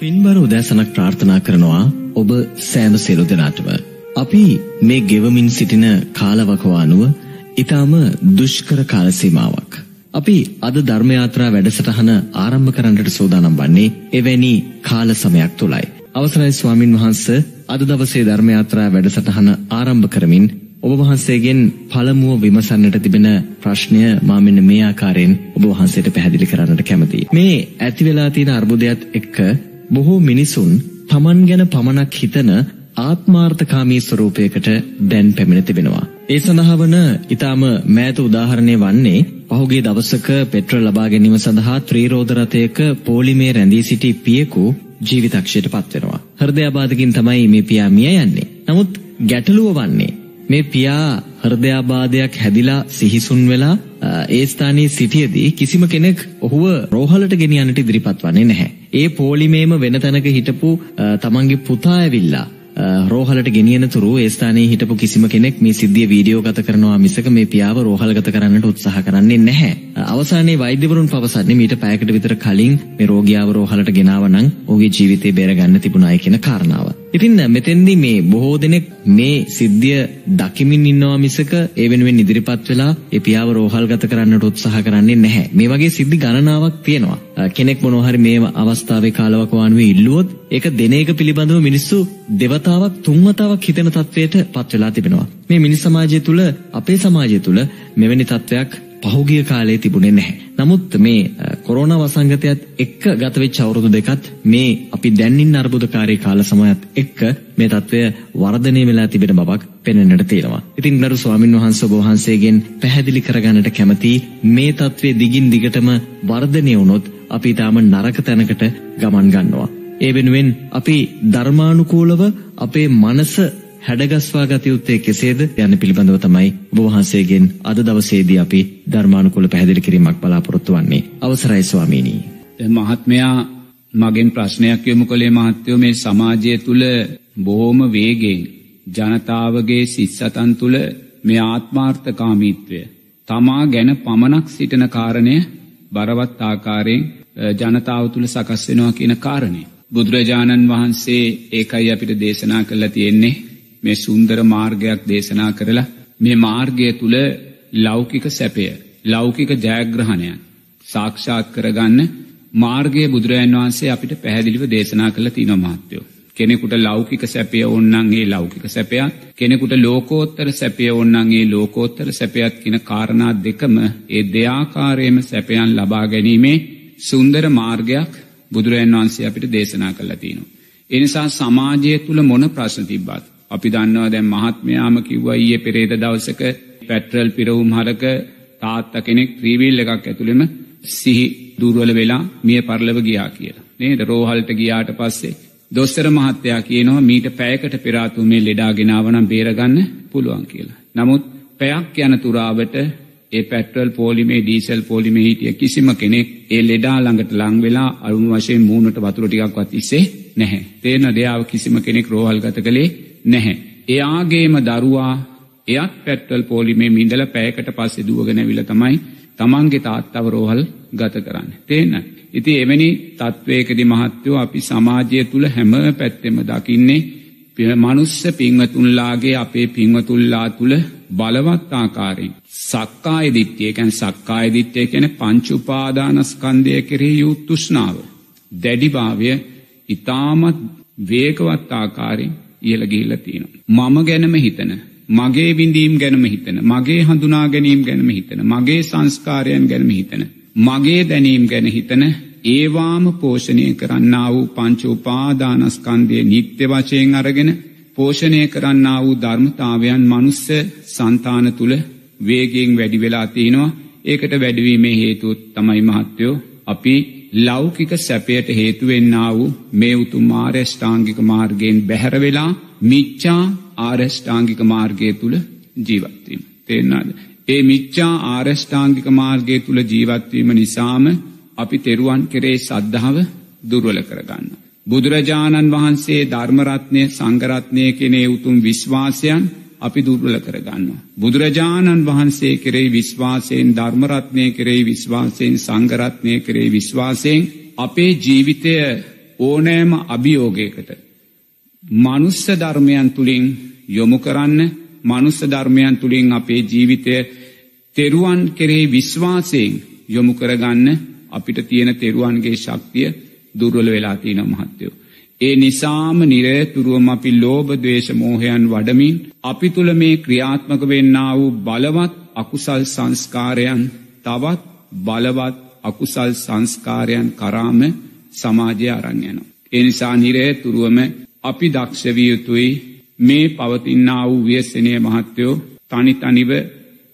පින්බර උදෑසනක් ප්‍රාර්ථනා කරනවා ඔබ සෑම සියලු දෙනාටම. අපි මේ ගෙවමින් සිටින කාලවකවානුව ඊටාම දුෂ්කර කාල සීමාවක්. අපි අද ධර්මයාත්‍රා වැඩසටහන ආරම්භ කරන්නට සූදානම් වන්නේ එවැනි කාල සමයක් තුලයි. අවසරයි ස්වාමින් වහන්සේ අද දවසේ ධර්මයාත්‍රා වැඩසටහන ආරම්භ කරමින් ඔබ වහන්සේගෙන් පළමුව විමසන්නට තිබෙන ප්‍රශ්නය මා මෙන්න මේ ආකාරයෙන් ඔබ වහන්සේට පැහැදිලි කරන්නට කැමතියි. මේ ඇති වෙලා තියෙන අර්බුදයත් එක්ක බොහෝ මිනිසුන් තමන් ගැන පමණක් හිතන ආත්මාර්ථකාමී ස්වරූපයකට දැන් පැමිණ තිබෙනවා. ඒ සඳහා වන ඊටාම මෑත උදාහරණය වන්නේ පහුගිය දවසක පෙට්‍රල් ලබා ගැනීම සඳහා ත්‍රිරෝද රථයක පොලිමේ රැඳී සිටි පියෙකු ජීවිතක්ෂයට පත් වෙනවා. හෘදයාබාධකින් තමයි මේ පියා මිය යන්නේ. නමුත් ගැටලුව වන්නේ මේ පියා හෘදයාබාධයක් හැදිලා සිහිසුන් වෙලා ඒ ස්ථානයේ සිටියේදී කිසිම කෙනෙක් ඔහුව රෝහලට ගෙනියන්නට ඉදිරිපත් වන්නේ නැහැ. ඒ පොලිමේම වෙන තැනක හිටපු තමන්ගේ පුතා ඇවිල්ලා රෝහලට ගෙනියනතුරු ඒ ස්ථානයේ හිටපු කිසිම කෙනෙක් මේ සිද්ධිය වීඩියෝ ගත කරනවා මිසක මේ පියාව රෝහලගත කරන්නට උත්සාහ කරන්නේ නැහැ. අවසානයේ වෛද්‍යවරුන් පවසන්නේ මීට පැයකට විතර කලින් මේ රෝගියාව රෝහලට ගෙනාව නම් ඔහුගේ ජීවිතේ බේරගන්න තිබුණායි කියන කාරණාව. ඉතින් මෙතෙන්දී මේ බොහෝ දෙනෙක් මේ සිද්ධිය දකිමින් ඉන්නවා මිසක ඒ වෙනුවෙන් ඉදිරිපත් වෙලා ඒ පියාව රෝහල්ගත කරන්නට උත්සාහ කරන්නේ නැහැ. මේ වගේ සිද්ධි ගණනාවක් තියෙනවා. කෙනෙක් මොනවා හරි මේ අවස්ථාවේ කාලවක වානුවේ ඉල්ලුවොත් ඒක දෙන එක පිළිබඳව මිනිස්සු දෙවතාවක් තුන්වතාවක් හිතෙන තත්වයට පත් වෙලා තිබෙනවා. මේ මිනිස් සමාජය තුළ අපේ සමාජය තුළ මෙවැනි තත්වයක් පහුගිය කාලේ තිබුණේ නැහැ. නමුත් මේ කොරෝනා වසංගතයත් එක්ක ගත වෙච්ච අවුරුදු දෙකත් මේ අපි දැන් ඉන්න අර්බුදකාරී කාල සමයත් එක්ක මේ తත්වය වර්ධනය වෙලා තිබෙන බවක් පෙනෙන්නට තියෙනවා. ඉතින් ගරු ස්වාමින් වහන්සේ ඔබ වහන්සේගෙන් පැහැදිලි කරගන්නට කැමති මේ తත්වයේ දිගින් දිගටම වර්ධනය වුණොත් අපි තාම නරක තැනකට ගමන් ගන්නවා. ඒ වෙනුවෙන් අපි ධර්මානුකූලව අපේ මනස හැඩගස්වා ගත යුත්තේ කෙසේද යන්න පිළිබඳව තමයි ඔබ වහන්සේගෙන් අද දවසේදී අපි ධර්මානුකූල පැහැදිලි කිරීමක් බලාපොරොත්තු වෙන්නේ. අවසරයි ස්වාමීනි. මහත්මයා මගෙන් ප්‍රශ්නයක් යොමු කළේ මහත්තයෝ මේ සමාජය තුළ බොහෝම වේගෙන් ජනතාවගේ සිස්සතන් තුළ මේ ආත්මාර්ථකාමීත්වය තමා ගැන පමණක් සිටින කාරණය බරවත් ආකාරයෙන් ජනතාව තුළ සකස් වෙනවා කියන කාරණය. බුදුරජාණන් වහන්සේ ඒකයි අපිට දේශනා කළ තියෙන්නේ මේ සුන්දර මාර්ගයක් දේශනා කරලා මේ මාර්ගය තුළ ලෞකික සැපය ලෞකික ජයග්‍රහණයන් සාක්ෂාත් කරගන්න මාර්ගය බුදුරජන් වහන්සේ අපිට පැහැදිලිව දේශනා කළ තින මාත්‍යයෝ. කෙනෙකුට ලෞකික සැපය ඔන්නන්ගේ ලෞකික සැපයත් කෙනෙකුට ලෝකෝත්තර සැපය ඔන්නන්ගේ ලෝකෝත්තර සැපයත් කියන කාරණා දෙකම ඒ දෙයාකාරයම සැපයන් ලබා ගැනීමේ සුන්දර මාර්ගයක් බුදුරජන් වහන්සේ අපිට දේශනා කළ තිනවා. එනිසා සමාජය තුළ මොන ප්‍රශ්න තිබ්බත් අපි දන්නවා දැන් මහත්මයාම කිව්වා ඊයේ පෙරේද දවසක පැට්‍රල් පිරවුම් හරක තාත්ත කෙනෙක් ත්‍රීවිල් එකක් ඇතුළෙම සිහි දුර්වල වෙලා මිය පරලව ගියා කියලා. නේද රෝහල්ට ගියාට පස්සේ දොස්සර මහත්තයා කියනවා මීට පැයකට පෙරාතු මේ ලෙඩා ගෙනාවනම් බේරගන්න පුළුවන් කියලා. නමුත් පැයක් යන තුරාවට ඒ පැට්‍රල් පෝලිමේ ඩීසල් පෝලිමේ හිටිය කිසිම කෙනෙක් ඒ ලෙඩා ළඟට ලං වෙලා අරුණු වශයෙන් මූුණට වතුර ටිකක්වත් ඉස්සේ නැහැ. තේන දෙයාව කිසිම කෙනෙක් රෝහල් ගත කළේ නැහැ. එයාගේම දරුවා එයත් පැට්වල් පෝලිමේ මිඳල පෑකට පස්සේ දුවගෙනවිල තමයි තමන්ගේ තාත්තව රෝහල් ගත කරන්න. තේන්න. ඉති එවැනි තත්ත්වයකදි මහත්තයෝ අපි සමාජය තුළ හැම පැත්තෙම දකින්නේ මනුස්ස පිංවතුන්ලාගේ අපේ පිංවතුල්ලා තුළ බලවත් ආකාරයෙන්. සක්කාය දිට්්‍යයකැන් සක්කාය දිට්්‍යය කැන පංචුපාදානස්කන්දය කෙරේ යුත්තුෂ්නාව. දැඩිභාවය ඉතාමත් වේකවත් ආකාරයෙන් ඉහල ගිහිල්ල තියෙනවා. මම ගැනම හිතන. මගේ විඳීම් ගැනම හිතන. මගේ හඳුනා ගැනීම් ගැනම හිතන. මගේ සංස්කාරයන් ගැනම හිතන. මගේ දැනීම් ගැන හිතන ඒවාම පෝෂණය කරන්න වූ පංචෝපාදානස්කන්දය නිත්‍ය වචයෙන් අරගෙන පෝෂණය කරන්න වූ ධර්මතාවයන් මනුස්ස සන්තාන තුළ වේගෙන් වැඩි වෙලා තියෙනවා ඒකට වැඩවීමේ හේතුත් තමයි මහත්තයෝ අපි ලෞකික සැපයට හේතුවෙන්න වූ මේ උතුම් ආර්යෂ්ඨාංගික මාර්ගයෙන් බැහැරවෙලා මිච්චා ආර්යෂ්ඨාංගික මාර්ගය තුළ ජීවත්වීම. තේෙන්නාද. ඒ මිච්චා ආර්යෂ්ඨාංගික මාර්ගය තුළ ජීවත්වීම නිසාම අපි තෙරුවන් කෙරේ සද්ධාව දුර්වල කරගන්න. බුදුරජාණන් වහන්සේ ධර්මරත්නය සංගරත්නය කෙනේ උතුම් විශ්වාසයන් අපි දුර්වල කරගන්නවා. බුදුරජාණන් වහන්සේ කෙරෙයි විශ්වාසයෙන් ධර්මරත්නය කෙරෙයි විශ්වාසයෙන් සංගරත්නය කරේ විශ්වාසයෙන් අපේ ජීවිතය ඕනෑම අභියෝගයකට මනුස්ස ධර්මයන් තුළින් යොමු කරන්න මනුස්ස ධර්මයන් තුළින් අපේ ජීවිතය තෙරුවන් කෙරෙහි විශ්වාසයෙන් යොමු කරගන්න අපිට තියෙන තෙරුවන්ගේ ශක්තිය දුර්වල වෙලා තියෙන මහත්තයෝ. ඒ නිසාම නිරේතුරුවම අපි ලෝභ දේශ මෝහයන් වඩමින් අපි තුළ මේ ක්‍රියාත්මක වෙන්න වූ බලවත් අකුසල් සංස්කාරයන් තවත් බලවත් අකුසල් සංස්කාරයන් කරාම සමාජය අරංයනවා. එනිසා නිරේතුරුවම අපි දක්ෂවියයුතුයි මේ පවතින්නා වූ ව්‍යස්සනය මහත්තයෝ තනි තනිව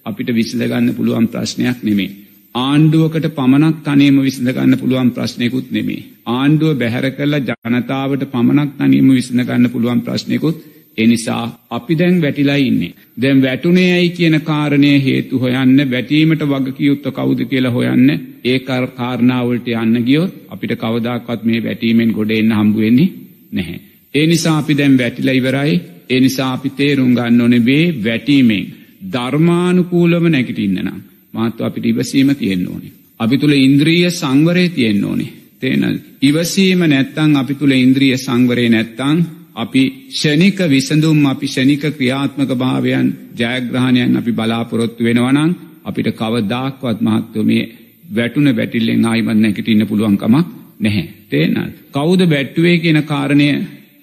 අපිට විසඳගන්න පුළුවන් ප්‍රශ්නයක් නෙමේ. ආණ්ඩුවකට පමණක් තනීම විසඳගන්න පුළුවන් ප්‍රශ්නයකුත් නෙමේ. ආණ්ඩුව බැහැර කරලා ජනතාවට පමණක් තනීම විසඳගන්න පුළුවන් ප්‍රශ්නයකුත් එනිසා අපි දැන් වැටිලා ඉන්නේ. දැන් වැටුනේ ඇයි කියන කාරණය හේතු හොයන්න වැටීමට වගකියයුත්ත කවුද කියලා හොයන්න ඒ කාරණාවලට යන්න ගියොත් අපිට කවදක්වත් මේ වැටීමෙන් ගොඩ එන්න හම්බුවෙන්නේ නැහැ. ඒ නිසා අපි දැන් වැටිලා ඉවරයි ඒ නිසා අපි තේරුම් ගන්න ඕනේ වේ වැටීමෙන් ධර්මානුකූලව නැගිටින්න නම් මාත්ව අපිට ඉවසීම තියෙන්න ඕනේ. අපි තුළ ඉන්ද්‍රිය සංවරය තියෙන්න ඕනේ. තේන ඉවසීම නැත්තං අපි තුළ ඉන්ද්‍රිය සංවරය නැත්තං අපි ෂණික විසඳුම් අපි ෂණික ක්‍රියාත්මක භාවයන් ජයග්‍රහණයන් අපි බලාපොරොත්තු වෙනවනං අපිට කවදාක්වත් මහත්ව මේ වැටුන වැටිල්ලෙන් ආයිමත් නැකිටඉන්න පුළුවන්කමක් නැහැ. තේනල්. කෞද බැට්ටුවේ කියන කාරණය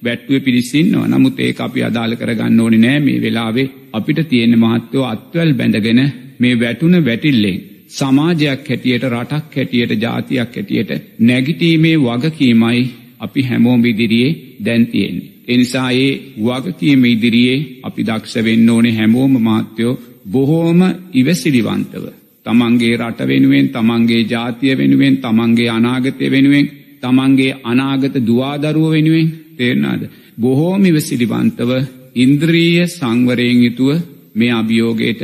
වැට්ටුව පිරිසින්නවා නමුත් ඒ අපි අදාළ කරගන්න ඕනි නෑ මේ වෙලාවේ අපිට තියෙන මහත්තව අත්වල් බැඳගෙන මේ වැටුන වැටිල්ලෙන් සමාජයක් හැටියට රටක් හැටියට ජාතියක් හැටියට නැගිටීමේ වගකීමයි අපි හැමෝම ඉදිරියේ දැන්තියෙන්නේ. එනිසා ඒ වගකීම ඉදිරියේ අපි දක්ෂ වෙන්න ඕනේ හැමෝම මාත්‍යයෝ බොහෝම ඉවසිලිවන්තව. තමන්ගේ රට වෙනුවෙන් තමන්ගේ ජාතිය වෙනුවෙන් තමන්ගේ අනාගතය වෙනුවෙන් තමන්ගේ අනාගත දවාදරුව වෙනුවෙන් තේරනාද. බොහෝමිව සිලිවන්තව ඉන්ද්‍රීය සංවරයෙන් යුතුව මේ අභියෝගයට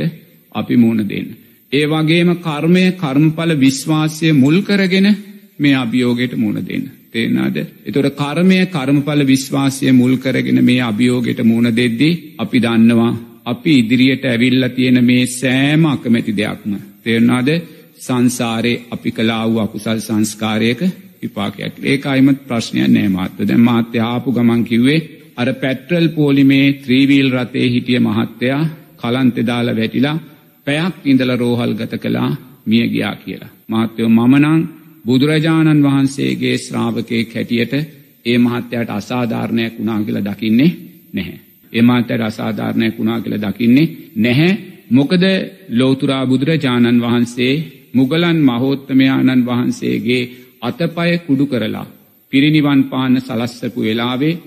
අපි මුණ දෙන්න. ඒ වගේම කර්මය කර්මඵල විශ්වාසය මුල් කරගෙන මේ අභියෝගයට මුණ දෙන්න. තේනාද. එතොට කර්මය කර්මඵල විශ්වාසය මුල් කරගෙන මේ අභියෝගයට මුණ දෙද්දී අපි දන්නවා අපි ඉදිරියට ඇවිල්ල තියෙන මේ සෑම අකමැති දෙයක්ම. තේරනාද සංසාරයේ අපි කලා වූ අකුසල් සංස්කාරයක විපාකයක් ඒක අයිමත් ප්‍රශ්නයක් නෑ මාත්ව දැ මාත්‍ය ආපු ගමන් කිව්වේ අර පැට්‍රල් පෝලිමේ ත්‍රීවීල් රතේ හිටිය මහත්තයා කලන්තෙදාල වැටිලා පැයක් ඉඳල රෝහල් ගත කලා මිය ගියා කියලා. මාත්‍යයෝ මමනං බුදුරජාණන් වහන්සේගේ ශ්‍රාවකය කැටියට ඒ මහත්තයට අසාධාරණයක් වුණා කියලා දකින්නේ නැහැ. එමාතයට අසාධාරණයක් වුණා කියලා දකින්නේ නැහැ. මොකද ලෝතුරා බුදුරජාණන් වහන්සේ මුගලන් මහෝත්තමයාණන් වහන්සේගේ අතපය කුඩු කරලා පිරිනිවන් පාන්න සලස්සපු වෙලාවේ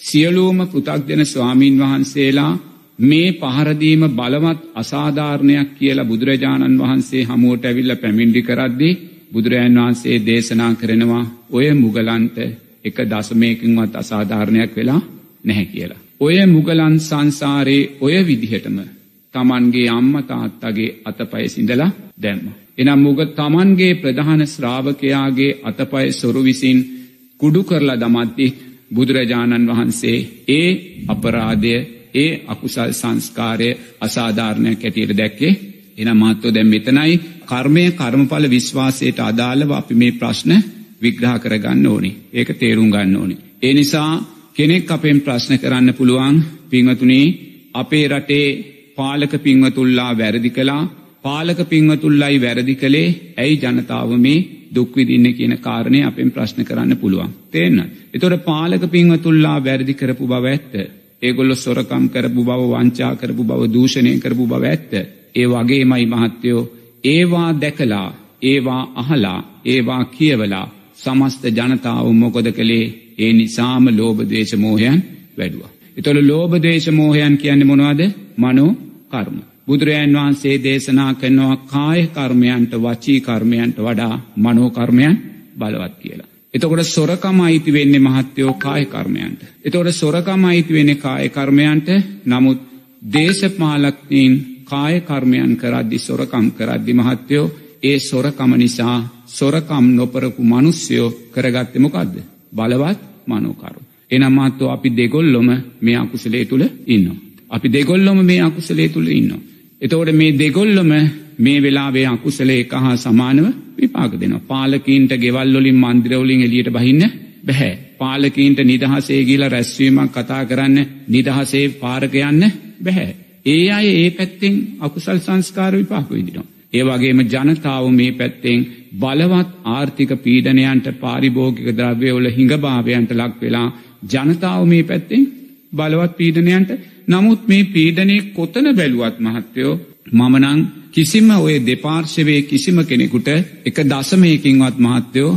සියලූම පෘතක්දෙන ස්වාමීන් වහන්සේලා මේ පහරදීම බලවත් අසාධාරණයක් කියලා බුදුරජාණන් වහන්සේ හමුවට ඇවිල්ල පැමිණිඩි කරද්දී බුදුරජාන් වහන්සේ දේශනා කරනවා ඔය මුගලන්ට එක දසමයකින්වත් අසාධාරණයක් වෙලා නැහැ කියලා. ඔය මුගලන් සංසාරයේ ඔය විදිහටම තමන්ගේ අම්ම තාත්තගේ අතපය සිඳලා දැම්ම. එනම් මුග තමන්ගේ ප්‍රධාන ශ්‍රාවකයාගේ අතපය සොරු විසින් කුඩු කරලා දමත්ති බුදුරජාණන් වහන්සේ ඒ අපරාධය ඒ අකුසල් සංස්කාරය අසාධාරණයක් ඇටියට දැක්කේ එන මහත්තෝ දැම් මෙතනයි කර්මය කර්මඵල විශ්වාසයට අදාළව අපි මේ ප්‍රශ්න විග්‍රහ කරගන්න ඕනි ඒක තේරුම් ගන්න ඕනි. ඒ නිසා කෙනෙක් අපෙන් ප්‍රශ්න කරන්න පුළුවන් පිංවතුනේ අපේ රටේ පාලක පිංවතුල්ලා වැරදි කලා පාලක පින්වතුල්ලයි වැරදි කළේ ඇයි ජනතාව මේ දුක්විදින්න කියන කාරණය අපෙන් ප්‍රශ්න කරන්න පුළුවන්. තේන්න. එතොට පාලක පින්වතුල්ලා වැරදි කරපු බව ඇත්ත. ඒගොල්ලො සොරකම් කරපු බව වංචා කරපු බව දූෂණය කරපු බව ඇත්ත. ඒ වගේ මයි මහත්තයෝ ඒවා දැකලා ඒවා අහලා ඒවා කියවලා සමස්ත ජනතාව මොකොද කළේ ඒ නිසාම ලෝබදේශමෝහයන් වැඩුව. එතොළ ලෝබදේශමෝහයන් කියන්න මොනවාද මනෝ කර්ම. බුදුරජාන් වහන්සේ දේශනා කරනවා කාය කර්මයන්ට වචී කර්මයන්ට වඩා මනෝකර්මයන් බලවත් කියලා. එතකොට සොරකම අයිති වෙන්නේ මහත්තයෝ කාය කර්මයන්ට. එතකොට සොරකම අයිති වෙන කාය කර්මයන්ට නමුත් දේශපාලක්නීන් කාය කර්මයන් කරද්දි සොරකම් කරද්දි මහත්තයෝ ඒ සොරකම නිසා සොරකම් නොපරපු මනුස්්‍යයෝ කරගත්තමොකක්ද. බලවත් මනෝකරු. එනම්මාත්තෝ අපි දෙගොල්ලොම මේ අකුසලේ තුළ ඉන්නවා. අපි දෙගොල්ලොම මේ අකුසලේ තුළ ඉන්නවා. එතවට මේ දෙගොල්ලොම මේ වෙලාවේ අකුසල එක හා සමානව විපාක දෙනවා. පාලකින්ට ගෙවල්ලොලින් මන්දිරවලින් එලියට බහින්න බැහැ. පාලකීන්ට නිදහසේ ගිල රැස්වීමක් කතා කරන්න නිදහසේ පාරක යන්න බැහැ. ඒ අය ඒ පැත්තෙන් අකුසල් සංස්කාර විපාක විදිනවා. ඒ වගේම ජනතාව මේ පැත්තෙන් බලවත් ආර්ථික පීඩනයන්ට පාරිභෝගික ද්‍රව්‍යවල හිඟභාවයන්ට ලක් වෙලා ජනතාව මේ පැත්තෙන් බලවත් පීඩනයන්ට නමුත් මේ පීඩනය කොතන බැලුවත් මහත්තයෝ මමනං කිසිම ඔය දෙපාර්ශවය කිසිම කෙනෙකුට එක දසමයකින්වත් මහත්තයෝ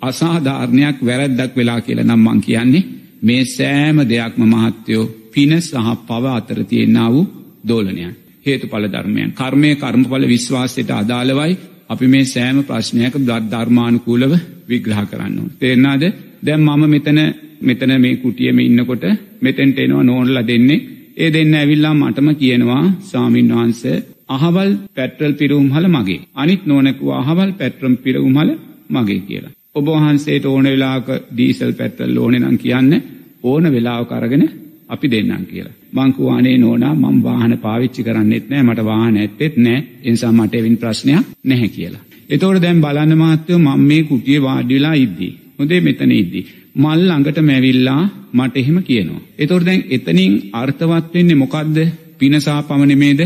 අසාධාරණයක් වැරැද්දක් වෙලා කියලා නම් මං කියන්නේ මේ සෑම දෙයක්ම මහත්තයෝ පින සහ පව අතර තියෙන්න්න වූ දෝලනයන්. හේතු පල ධර්මයන්. කර්මය කර්මඵල විශ්වාසයට අදාළවයි අපි මේ සෑම ප්‍රශ්නයක දත් ධර්මානුකූලව විග්‍රහ කරන්න. තේරනාද දැම් මම මෙතන මෙතන මේ කුටියම ඉන්නකොට මෙතැන්ට එනවා නෝන්ල දෙන්නේ ඒ දෙන්න ඇවිල්ලා මටම කියනවා සාමීන් වහන්ස අහවල් පැට්‍රල් පිරුම්හල මගේ අනිත් නොනැකුව අහවල් පැට්‍රම් පිරවුම්හල මගේ කියලා. ඔබහන්සේට ඕන වෙලාක ඩීසල් පැත්තල් ඕනෙනම් කියන්න ඕන වෙලාව කරගෙන අපි දෙන්නම් කියලා. මංකුවානේ නෝනා මං වාහන පාවිච්චි කරන්නෙත් නෑ මට වාහන ඇත්තෙත් නෑ එනිසා මට එවින් ප්‍රශ්නයක් නැහැ කියලා. එතෝට දැන් බලන්න මාත්‍යයෝ මං මේ කුටිය වාඩිලා ඉද්දී. හොදේ මෙතන ඉද්දී. මල් ළඟට මැවිල්ලා මට එහෙම කියනවා. එතොර දැන් එතනින් අර්ථවත් වෙන්නේ මොකක්ද පිනසා පමණමේද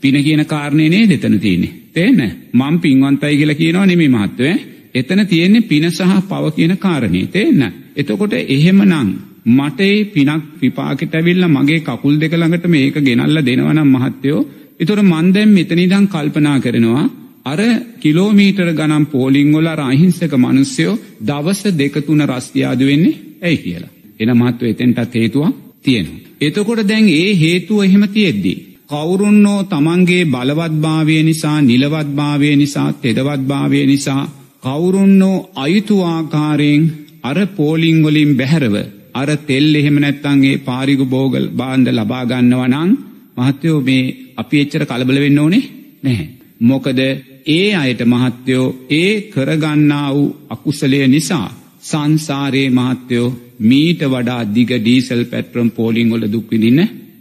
පින කියන කාරණය නේ දෙතන තියෙන්නේ. තේන මං පින්වන්තයි කියලා කියනවා නෙමේ මහත්වය එතන තියෙන්නේ පින සහ පව කියන කාරණේ තේන්න. එතකොට එහෙම නං මටේ පිනක් විපාකට ඇවිල්ල මගේ කකුල් දෙක ළඟට මේක ගෙනල්ල දෙනවනම් මහත්තයෝ එතොර මන්දැම් මෙතනිදං කල්පනා කරනවා අර කිලෝමීටර ගනම් පෝලිංගොල රහිංසක මනුස්්‍යයෝ දවස දෙකතුන රස්තියාද වෙන්නේ ඇයි කියලා. එන මත්ව එතෙන්ටත් හේතුවක් තියෙනවා. එතකොට දැන් ඒ හේතුව එහෙම තියෙද්දී. කවුරුන්නෝ තමන්ගේ බලවත්භාවය නිසා නිලවත්භාවය නිසා තෙදවත්භාවය නිසා කවුරුන්නෝ අයුතුආකාරයෙන් අර පෝලිංගොලින් බැහැරව අර තෙල් එහෙම නැත්තන්ගේ පාරිගු බෝගල් බාන්ධ ලබාගන්නවනං මහත්තයෝ මේ අපි එච්චර කලබල වෙන්න ඕනේ නැහැ. මොකද ඒ අයට මහත්තයෝ ඒ කරගන්නා වූ අකුසලය නිසා සංසාරයේ මහත්තයෝ මීට වඩා දිග ඩීසල් පැට්‍රම් පෝලිංගොල දුක්විදින්න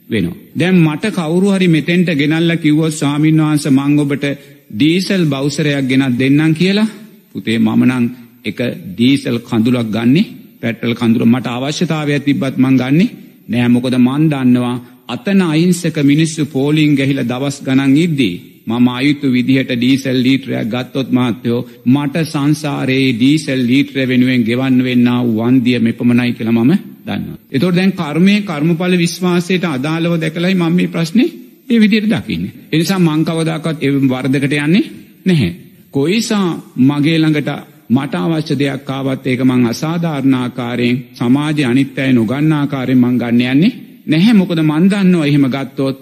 වෙනවා. දැම් මට කවරු හරි මෙතෙන්ට ගෙනල්ල කිව්වොත් ස්වාමීන් වහන්ස මංගොබට ඩීසල් බෞසරයක් ගෙනත් දෙන්නම් කියලා පුතේ මමනං එක ඩීසල් කඳුලක් ගන්නේ පැටල් කඳුර මට අවශ්‍යතාවය තිබ්බත් මං ගන්නේ නෑමොකද මන් දන්නවා අතන අයින්සක මිනිස්සු පෝලිං ගැහිල දවස් ගණන් ඉද්දී මම අයුතු විදිහට ඩීසල් ලීටරයක් ගත්තොත් මාත්‍යයෝ මට සංසාරයේ ඩීසල් ලීට්‍ර වෙනුවෙන් ගෙවන්න වෙන්න වන්දිය මෙපමණයි කියල මම දන්න. එතොට දැන් කර්මය කර්මඵල විශ්වාසයට අදාළව දැකලයි මම මේ ප්‍රශ්නය ඒ විදියට දකින්න. එනිසා මංකවදාකත් එ වර්ධකට යන්නේ නැහැ. කොයිසා මගේ ළඟට මට අවශ්‍ය දෙයක් කාවත් ඒක මං අසාධාරණාකාරයෙන් සමාජය අනිත්තය නොගන්නාකාරයෙන් මං ගන්න යන්නේ නැහැ මොකද මන්දන්නවා එහෙම ගත්තොත්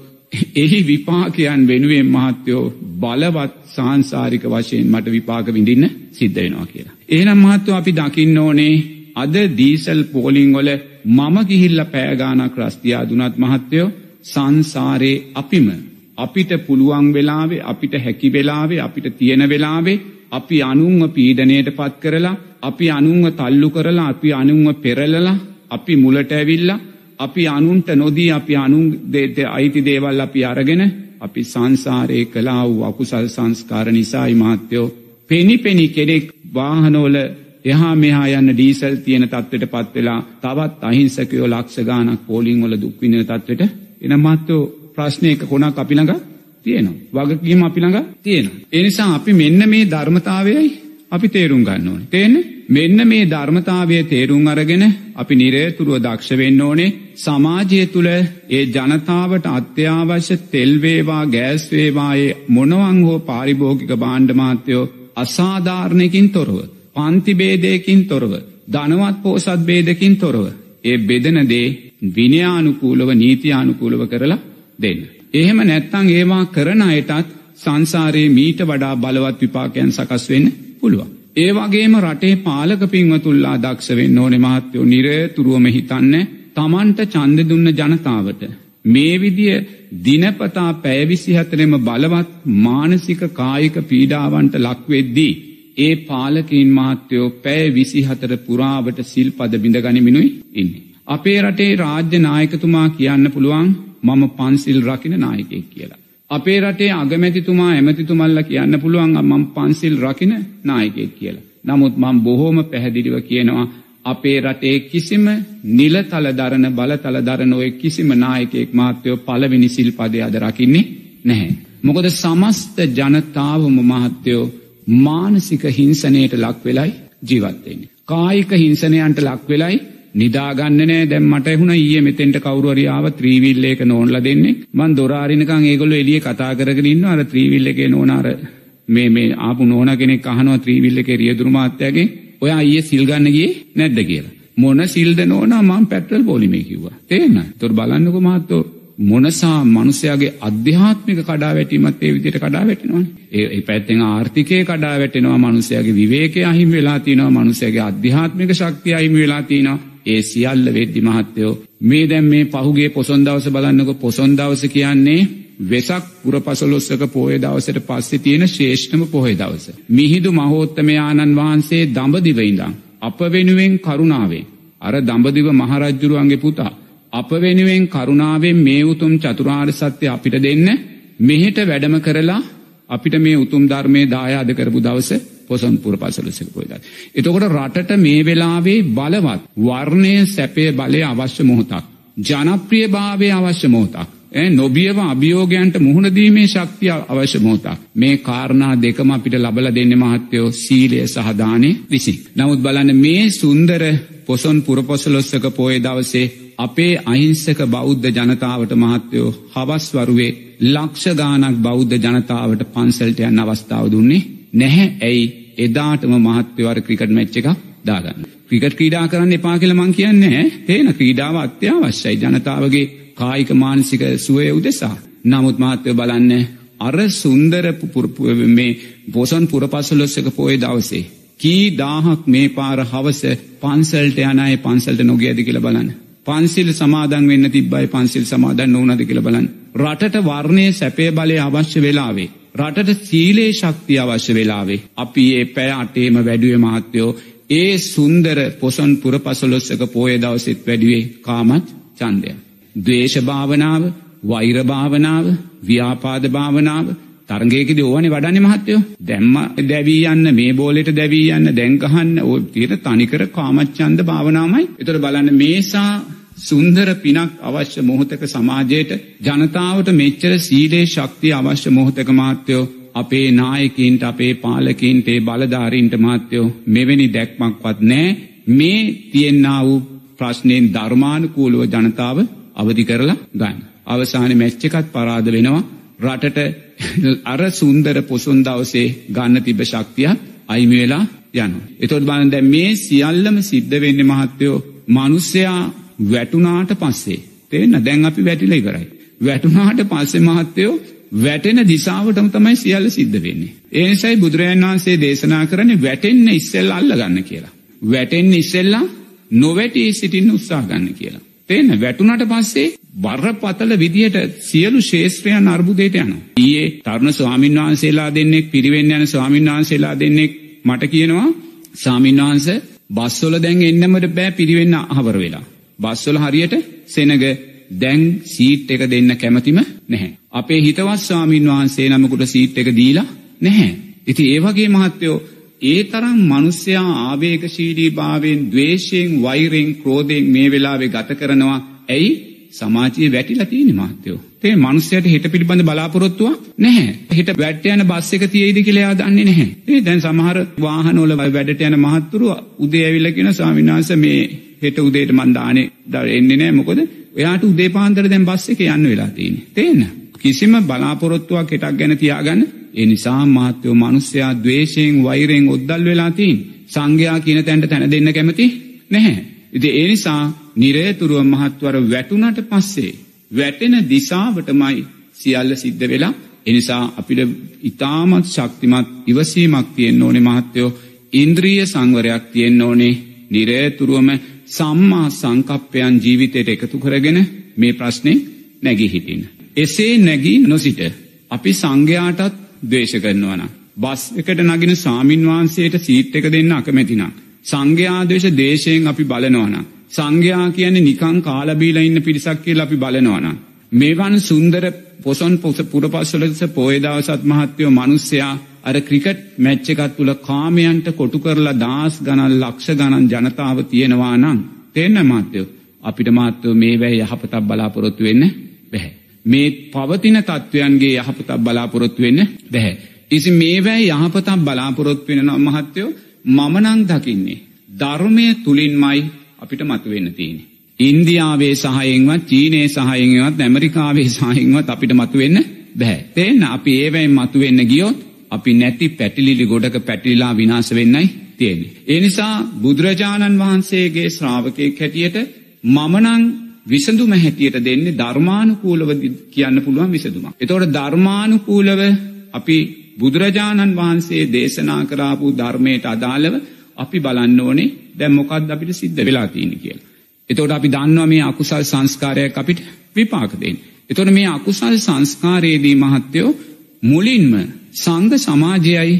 එහි විපාකයන් වෙනුවෙන් මහත්තයෝ බලවත් සාංසාරික වශයෙන් මට විපාක විඳින්න සිද්ධ වෙනවා කියලා. ඒනම් මහත්තව අපි දකින්න ඕනේ අද දීසල් පෝලිංගොල මම ගිහිල්ල පෑගානක් රස්තියා දුනත් මහත්තයෝ සංසාරයේ අපිම අපිට පුළුවන් වෙලාවේ අපිට හැකි වෙලාවේ අපිට තියෙන වෙලාවේ අපි අනුන්ව පීඩනයට පත් කරලා අපි අනුන්ව තල්ලු කරලා අපි අනුන්ව පෙරලලා අපි මුලට ඇවිල්ලා අපි අනුන්ට නොදී අපි අනුන් දෙත අයිති දේවල් අපි අරගෙන අපි සංසාරය කලා වූ අකුසල් සංස්කාර නිසායි මාත්‍යයෝ පෙනි පෙනි කෙනෙක් වාහනෝල එහා මෙහා යන්න ඩීසල් තියෙන තත්වට පත්වෙලා තවත් අහිංසකයෝ ලක්ෂගානක් පෝලිං වල දුක්වින තත්වට එන මත්තෝ ප්‍රශ්නයක කොනක් අපිළඟ තියෙනවා. වගකීම අපිළඟ තියෙන. එනිසා අපි මෙන්න මේ ධර්මතාවයයි අපි තේරුම් ගන්න ඕන. තේන්නේ මෙන්න මේ ධර්මතාවය තේරුම් අරගෙන අපි නිරේතුරුව දක්ෂ වෙන්න ඕනේ සමාජය තුළ ඒ ජනතාවට අත්‍යවශ්‍ය තෙල්වේවා ගෑස්වේවායේ මොනවන් හෝ පාරිභෝගික බාණ්ඩමාත්‍යයෝ අසාධාරණයකින් තොරව. පන්තිබේදයකින් තොරව. ධනවත් පෝසත් බේදකින් තොරව. ඒ බෙදනදේ විනයානුකූලව නීතියානුකූලව කරලා දෙන්න. එහෙම නැත්තං ඒවා කරන අයටත් සංසාරයේ මීට වඩා බලවත් විපාකයන් සකස් වෙන්න පුළුවන්. ඒ වගේම රටේ පාලක පින්වතුල්ලා දක්ෂවෙන්න ඕනෙ මහත්තයෝ නිරතුරුවම හිතන්න තමන්ට චන්ද දුන්න ජනතාවට. මේ විදිය දිනපතා පැයවිසි හතරෙම බලවත් මානසික කායික පීඩාවන්ට ලක්වෙද්දී. ඒ පාලකින් මහත්තයෝ පැය විසි හතර පුරාවට සිල් පද බිඳ ගනිමිනුයි ඉන්නේ. අපේ රටේ රාජ්‍ය නායකතුමා කියන්න පුළුවන් මම පන්සිල් රකින නායකෙක් කියලා. අපේ රටේ අගමැතිතුමා ඇමතිතුමල්ල කියන්න පුළුවන් මං පන්සිල් රකින නායකෙක් කියලා. නමුත් මං බොහෝම පැහැදිලිව කියනවා අපේ රටේ කිසිම නිලතල දරන බලතල දරන ඔය කිසිම නායකෙක් මාත්‍යයෝ පලවෙනි සිල්පදය අද රකින්නේ නැහැ. මොකද සමස්ත ජනතාවම මහත්තයෝ මානසික හිංසනයට ලක් වෙලයි ජීවත්තෙන්නේ. කායික හිංසනයන්ට ලක් වෙලයි නිදාගන්නනෑ දැම් මට එහුණ ඒ මෙතෙන්ට කවරුවරියාව ත්‍රීවිල්ලේක නෝන්ල දෙන්නේ මන් දොරාරිනකං ඒගොල්ල එලිය කතා කරගරන්න අර ත්‍රීවිල්ල එක නෝනාර මේ මේ ආපු නෝන කෙනෙක් අහනවා ත්‍රීවිල්ල එක රියදුරමාත්‍යගේ ඔය අය සිල්ගන්නගේ නැද්ද කියලා. මොන සිල්ද නෝන මං පැටල් පොලිමේ කිව්වා. තේන තොර බලන්නක මාත්තෝ මොනසා මනුසයාගේ අධ්‍යාත්මික කඩා වැටීමත් ඒ විදිට කඩා වැටෙනවා ඒ පැත්තෙන් ආර්ථිකය කඩා වැටෙනවා මනුසයගේ විවේකය අහිම වෙලා තිනවා මනුසයගේ අධ්‍යාත්මික ශක්තිය අහිම වෙලා තිනවා. ඒ සියල්ල වෙද්දි මහත්තයෝ මේ දැම් මේ පහුගේ පොසොන් දවස බලන්නක. පොසොන් දවස කියන්නේ වෙසක් පුර පසලොස්සක පෝය දවසට පස්සෙ තියෙන ශේෂ්ඨම පොහේ දවස. මිහිදු මහෝත්තමයාණන් වහන්සේ දඹදිවයිඳං. අප වෙනුවෙන් කරුණාවේ. අර දඹදිව මහරජ්ජුරුවන්ගේ පුතා. අප වෙනුවෙන් කරුණාවෙන් මේ උතුම් චතුරාර් සත්‍යය අපිට දෙන්න මෙහෙට වැඩම කරලා අපිට මේ උතුම් ධර්මය දායාද කරපු දවස පොසොන් පුර පසලසක පොයිද. එතකොට රටට මේ වෙලාවේ බලවත් වර්ණය සැපය බලය අවශ්‍ය මොහොතක්. ජනප්‍රිය භාවය අවශ්‍ය මොහොතක්. නොබියව අභියෝගයන්ට මුහුණදීමේ ශක්තිය අවශ්‍ය මෝතා. මේ කාරණා දෙකම අපිට ලබල දෙන්න මහත්තයෝ සීලය සහදානය විසි. නමුත් බලන්න මේ සුන්දර පොසොන් පුරපොසලොස්සක පෝය දවසේ අපේ අහිංසක බෞද්ධ ජනතාවට මහත්තයෝ හවස්වරුවේ ලක්ෂගානක් බෞද්ධ ජනතාවට පන්සල්ට යන්න අවස්ථාව දුන්නේ නැහැ ඇයි එදාටම මහත්‍යවර ක්‍රිකට් මැච්ච එක දාගන්න. ක්‍රිකට් ක්‍රීඩා කරන්න එපා කියල මං කියන්නේ තේන ක්‍රීඩාව අත්‍යවශ්‍යයි ජනතාවගේ කායික මානසික සුවය උදෙසා. නමුත් මාත්‍යය බලන්න අර සුන්දර මේ පොසන් පුරපසලොස්සක පෝය දවසේ. කී දාහක් මේ පාර හවස පන්සල්ට යනය පන්සල්ට නොගියද කියල බලන්න. පන්සිල් සමාදන් වෙන්න තිබ්බයි පන්සිල් සමාදන් ඕනද කියල බලන්න. රටට වර්ණය සැපේ බලය අවශ්‍ය වෙලාවේ. රටට සීලේ ශක්තිය අවශ්‍ය වෙලාවේ. අපි ඒ පැය අටේම වැඩුව මහත්තයෝ ඒ සුන්දර පොසොන් පුරපසලොස්සක පෝය දවසෙත් වැඩුවේ කාමත් චන්දය. දවේශ භාවනාව වෛරභාවනාව ව්‍යාපාද භාවනාව තරගේකද ඕවනි වඩන්නේ මහත්තයෝ. දැම්ම දැවී යන්න මේ බෝලෙට දැවී යන්න දැංගහන්න ඕ තියට තනිකර කාමච්චන්ද භාවනාමයි එතර බලන්න මේසා සුන්දර පිනක් අවශ්‍ය මොහොතක සමාජයට ජනතාවට මෙච්චර සීලේ ශක්තිය අවශ්‍ය මොහොතක මාත්‍යයෝ අපේ නායකින්ට අපේ පාලකින්ට ඒ බලධාරීන්ට මාත්‍යයෝ මෙවැනි දැක්මක්වත් නෑ මේ තියෙන්න්නා වූ ප්‍රශ්නයෙන් ධර්මානුකූලුව ජනතාව අවධි කරලා ගන්න. අවසාන මැච්චකත් පරාද වෙනවා රටට අර සුන්දර පොසුන් දවසේ ගන්න තිබ ශක්තියක් අයිමි වෙලා යනු. එතොත් බලන් දැ මේ සියල්ලම සිද්ධ වෙන්න මහත්තයෝ මනුස්සයා වැටුනාට පස්සේ තේන්න දැන් අපි වැටිල ඉවරයි. වැටුනාට පස්සේ මහත්තයෝ වැටෙන දිසාාවටම තමයි සියල්ල සිද්ධ වෙන්නේ. ඒනිසයි බුදුරජන් වහන්සේ දේශනා කරන වැටෙන්න ඉස්සෙල් අල්ල ගන්න කියලා. වැටෙන්න ඉස්සෙල්ලා නොවැටී සිටින්න උත්සා ගන්න කියලා. තේන්න වැටුනට පස්සේ බරපතල විදිහට සියලු ශේත්‍රයන් අර්බුදයට යන. ඊයේ තරුණ ස්වාමීන් වහන්සේලා දෙන්නෙක් පිරිවෙන්න යන ස්වාමීන් වහන්සේලා දෙන්නෙක් මට කියනවා සාමීන්වහන්ස බස්වල දැන් එන්නමට බෑ පිරිවෙන්න අහවර වෙලා. බස්වල හරියට සෙනග දැන් සීට් එක දෙන්න කැමතිම නැහැ. අපේ හිතවත් ස්වාමීන් වහන්සේ නමකුට සීට් එක දීලා නැහැ. ඉති ඒවගේ මහත්තයෝ ඒ තරම් මනුස්්‍යයා ආවේගශීලී භාවෙන් දවේශයෙන් වෛරෙන් ක්‍රෝධයෙන් මේ වෙලාවේ ගත කරනවා ඇයි සමාජයේ වැටිලා තියෙන මාත්‍යයෝ. තේ මනුස්සයට හිට පිළිබඳ බලාපොරොත්තුව නැහැ. හිට වැට්ට යන බස් එක තියේද කියලා දන්නේ නැහැ. ඒ දැන් සමහර වාහනවල වැඩට යන මහත්තුරු උදේ ඇවිල්ලා කියන ස්වාමීන් වහන්සේ මේ හෙට උදේට මන් දානේ එන්නේ නැහැ මොකද? එයාට උදේ පාන්දර දැන් බස් එකේ යන්න වෙලා තියෙන්නේ. තේන්න? කිසිම බලාපොරොත්තුවක් හිටක් ගැන තියාගන්න ඒ නිසා මාත්‍යයෝ මනුස්්‍යයා දවේශයෙන් වෛරයෙන් ඔද්දල් වෙලා තින් සංඝයා කියන තැන්ට තැන දෙන්න කැමති නැහැ. ඉති ඒ නිසා නිරේතුරුව මහත්වර වැටුනට පස්සේ. වැටෙන දිසාවටමයි සියල්ල සිද්ධ වෙලා එනිසා අපිට ඉතාමත් ශක්තිමත් ඉවසීමක් තියෙන් ඕනේ මහත්තයෝ ඉන්ද්‍රීය සංවරයක් තියෙන් ඕනේ නිරේතුරුවම සම්මා සංකප්පයන් ජීවිතයට එකතු කරගෙන මේ ප්‍රශ්නය නැගී හිටින්. එසේ නැගී නොසිට අපි සංඝයාටත් දේශ කරනවන. බස් එකට නගෙන සාමීන් වහන්සේට සීට් එක දෙන්න අකමැතිනම්. සංඝයාදේශ දේශයෙන් අපි බලනවන. සංඝයා කියන්නේ නිකං කාලබීල ඉන්න පිරිසක් කියල අපි බලනවන. මේවන් සුන්දර පොසොන් පොස පුරපස්සලස පෝයදවසත් මහත්තයෝ මනුස්්‍යයා අර ක්‍රිකට් මැච්ච එකත් තුළ කාමයන්ට කොටු කරලා දාස් ගණන් ලක්ෂ ගණන් ජනතාව තියෙනවා නම් තෙන්න මාත්‍යයෝ අපිට මාත්‍යයෝ මේ වැෑ යහපතක් බලාපොරොත්තු වෙන්න බැහැ. මේ පවතින තත්ත්වයන්ගේ යහපතක් බලාපොරොත්තු වෙන්න බැහැ. ඉසි මේවැයි යහපතක් බලාපොරොත්තු වෙන නම් මහත්තයෝ මමනං දකින්නේ. ධර්මය තුළින්මයි අපිට මතුවෙන්න තියෙන. ඉන්දියාවේ සහයෙන්වත් චීනයේ සහයෙන්වත් ඇමරිකාවේ සහයෙන්වත් අපිට මතුවෙන්න බැහැ. තේන්න අපි ඒවැයි මතුවෙන්න ගියොත් අපි නැති පැටිලිලි ගොඩක පැටිලා විනාශ වෙන්නයි තියෙන්නේ. ඒ නිසා බුදුරජාණන් වහන්සේගේ ශ්‍රාවකයෙක් හැටියට මමනං විසඳුම හැටියට දෙන්නේ ධර්මානුකූලව කියන්න පුළුවන් විසඳුමක්. එතකොට ධර්මානුකූලව අපි බුදුරජාණන් වහන්සේ දේශනා කරාපු ධර්මයට අදාළව අපි බලන්න ඕනේ දැන් මොකක්ද අපිට සිද්ධ වෙලා තියෙන කියලා. එතකොට අපි දන්නවා මේ අකුසල් සංස්කාරයක් අපිට විපාක දෙන්න. එතකොට මේ අකුසල් සංස්කාරයේදී මහත්තයෝ මුලින්ම සංඝ සමාජයයි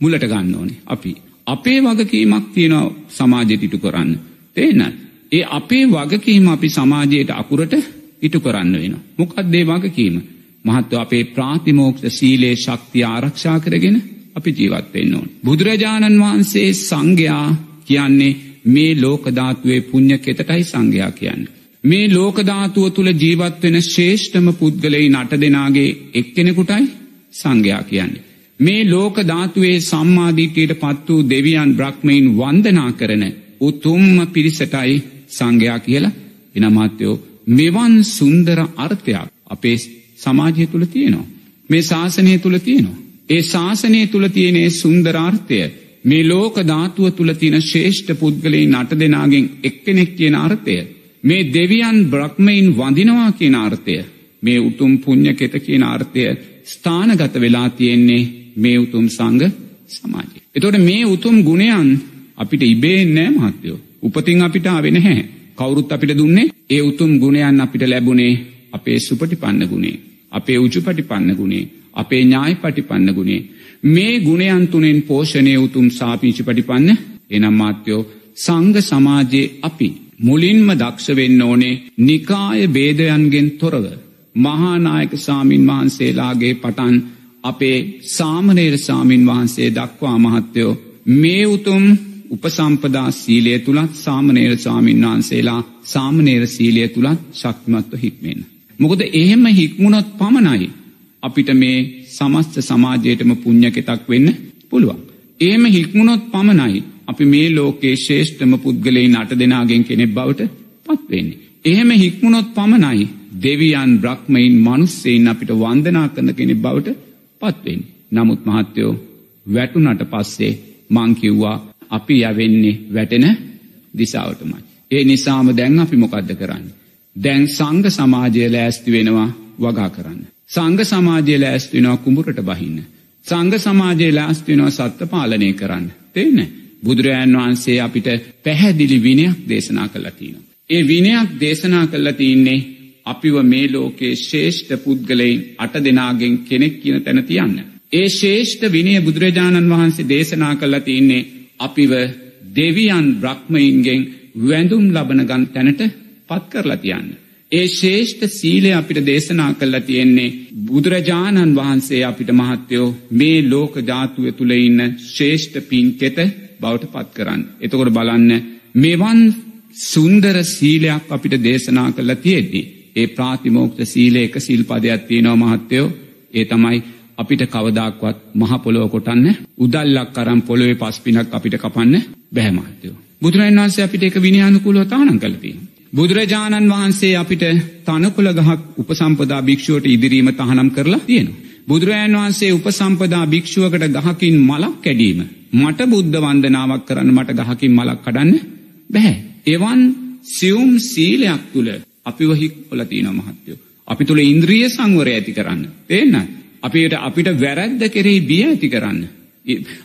මුලට ගන්න ඕනේ අපි. අපේ වගකීමක් තියෙනවා සමාජයට ඉටු කරන්න. තේනත්. ඒ අපේ වගකීම අපි සමාජයට අකුරට ඉටු කරන්න වෙන. මොකක්දේ වගකීම. මහත්ව අපේ ප්‍රාතිමෝක්ෂ සීලේ ශක්තිය ආරක්ෂා කරගෙන අපි ජීවත්වෙන්න ඕන්. බුදුරජාණන් වහන්සේ සංඝයා කියන්නේ මේ ලෝකධාතුවේ පුං්ඥ කෙතටයි සංඝයා කියන්න. මේ ලෝකධාතුව තුළ ජීවත්වෙන ශේෂ්ඨම පුද්ගලයි නට දෙනාගේ එක්කෙනෙකුටයි සංඝයා කියන්නේ. මේ ලෝකධාතුවේ සම්මාධීටයට පත් වූ දෙවියන් බ්‍රහ්මයින් වන්දනා කරන උතුම්ම පිරිසටයි සංඝයා කියලා එනමාත්‍යයෝ මෙවන් සුන්දර අර්ථයක් අපේ සමාජය තුළ තියෙනවා. මේ ශාසනය තුළ තියෙනවා. ඒ ශාසනය තුළ තියනේ සුන්දරාර්ථය මේ ලෝක ධාතුව තුළ තියෙන ශේෂ්ඨ පුද්ගලයි නට දෙනාගෙන් එක්කෙනෙක් කියන අර්ථය. මේ දෙවියන් බ්‍රහ්මයින් වඳිනවා කියන අර්ථය. මේ උතුම් පුං්ඥ කෙත කියන අර්ථය ස්ථානගත වෙලා තියෙන්නේ මේ උතුම් සංග සමාජය. එතොට මේ උතුම් ගුණයන් අපිට ඉබේන්නෑ මහත්තයෝ. උපතින් අපිට ආවෙන හැ. කවුරුත් අපිට දුන්නේ ඒ උතුම් ගුණයන් අපිට ලැබුණේ අපේ සුපටි පන්න ගුණේ. අපේ උචු පටි පන්න ගුණේ. අපේ ඥායි පටිපන්න ගුණේ. මේ ගුණයන් තුනෙන් පෝෂණය උතුම් සාපීචි පටිපන්න එනම් මාත්‍යයෝ සංග සමාජයේ අපි මුලින්ම දක්ෂවෙන්න ඕනේ නිකාය බේදයන්ගෙන් තොරව. මහානායක සාමීන් වහන්සේලාගේ පටන් අපේ සාමනේර සාමීන් වහන්සේ දක්වා මහත්තයෝ මේ උතුම් උපසම්පදා සීලය තුළත් සාමනේර සාමීන් වහන්සේලා සාමනේර සීලය තුළත් ශක්තිමත්ව හික්මෙන්. මොකද එහෙම හික්මුණොත් පමණයි අපිට මේ සමස්ත සමාජයටම පුං්ඥකෙතක් වෙන්න පුළුවන්. ඒම හික්මුණොත් පමණයි අපි මේ ලෝකේ ශේෂ්ඨම පුද්ගලයි නට දෙනාගෙන් කෙනෙක් බවට පත්වෙන්නේ. එහෙම හික්මුණොත් පමණයි දෙවියන් බ්‍රහ්මයින් මනුස්සෙයින් අපිට වන්දනා කරන කෙනෙක් බවට පත්වෙන්. නමුත් මහත්තයෝ වැටුනට පස්සේ මංකිව්වා අපි යවෙන්නේ වැටෙන දිසාවටමයි. ඒ නිසාම දැන් අපි මොකක්ද කරන්න. දැන් සංග සමාජය ලෑස්ති වෙනවා වගා කරන්න. සංඝ සමාජය ලෑස්තිනවා කුඹුරට බහින්න. සංඝ සමාජයේ ලෑස්තිනවා සත්ත පාලනය කරන්න. තේන්න. බුදුරජාන් වහන්සේ අපිට පැහැදිලි විනයක් දේශනා කළතිනවා. ඒ විනයක් දේශනා කල්ල තියන්නේ අපිව මේ ලෝකයේ ශේෂ්ඨ පුද්ගලයින් අට දෙනාගෙන් කෙනෙක් කියන තැන තියන්න. ඒ ශේෂ්ඨ විනය බුදුරජාණන් වහන්සේ දේශනා කල්ල තියන්නේ අපිව දෙවියන් බ්‍රහ්මයින්ගෙන් වැඳුම් ලබන ගන් තැනට පත් කරලා තියන්න. ඒ ශේෂ්ඨ සීලය අපිට දේශනා කල්ලා තියෙන්නේ බුදුරජාණන් වහන්සේ අපිට මහත්තයෝ මේ ලෝක ජාතුව තුළ ඉන්න ශේෂ්ඨ පින් කෙත බවට පත් කරන්න. එතකොට බලන්න මෙවන් සුන්දර සීලයක් අපිට දේශනා කල්ල තියෙද්දි. ඒ ප්‍රාතිමෝක්ත සීලය එක සිල්පදයක් තියෙනව මහත්තයෝ ඒ තමයි අපිට කවදක්වත් මහපොලොව කොටන්න උදල්ලක් කරම් පොළොවේ පස්පිනක් අපිට කපන්න බැහමහත්තයෝ. බුදුරන් වන්සේ අපිට එක විනිානුකුලව තානන් කලතිී. බුදුරජාණන් වහන්සේ අපිට තනකුල ගහක් උපසම්පදා භික්ෂුවට ඉදිරීම තහනම් කරලා තියෙන. බුදුරජාන් වහන්සේ උපසම්පදා භික්ෂුවකට ගහකින් මලක් කැඩීම. මට බුද්ධ වන්දනාවක් කරන්න මට ගහකින් මලක් කඩන්න බැහැ. එවන් සියුම් සීලයක් තුළ අපිව හික් ඔලතින මහත්තයෝ. අපි තුළ ඉන්ද්‍රිය සංවර ඇති කරන්න. තේන්න. අපිට අපිට වැරැද්ද කෙරෙහි බිය ඇති කරන්න.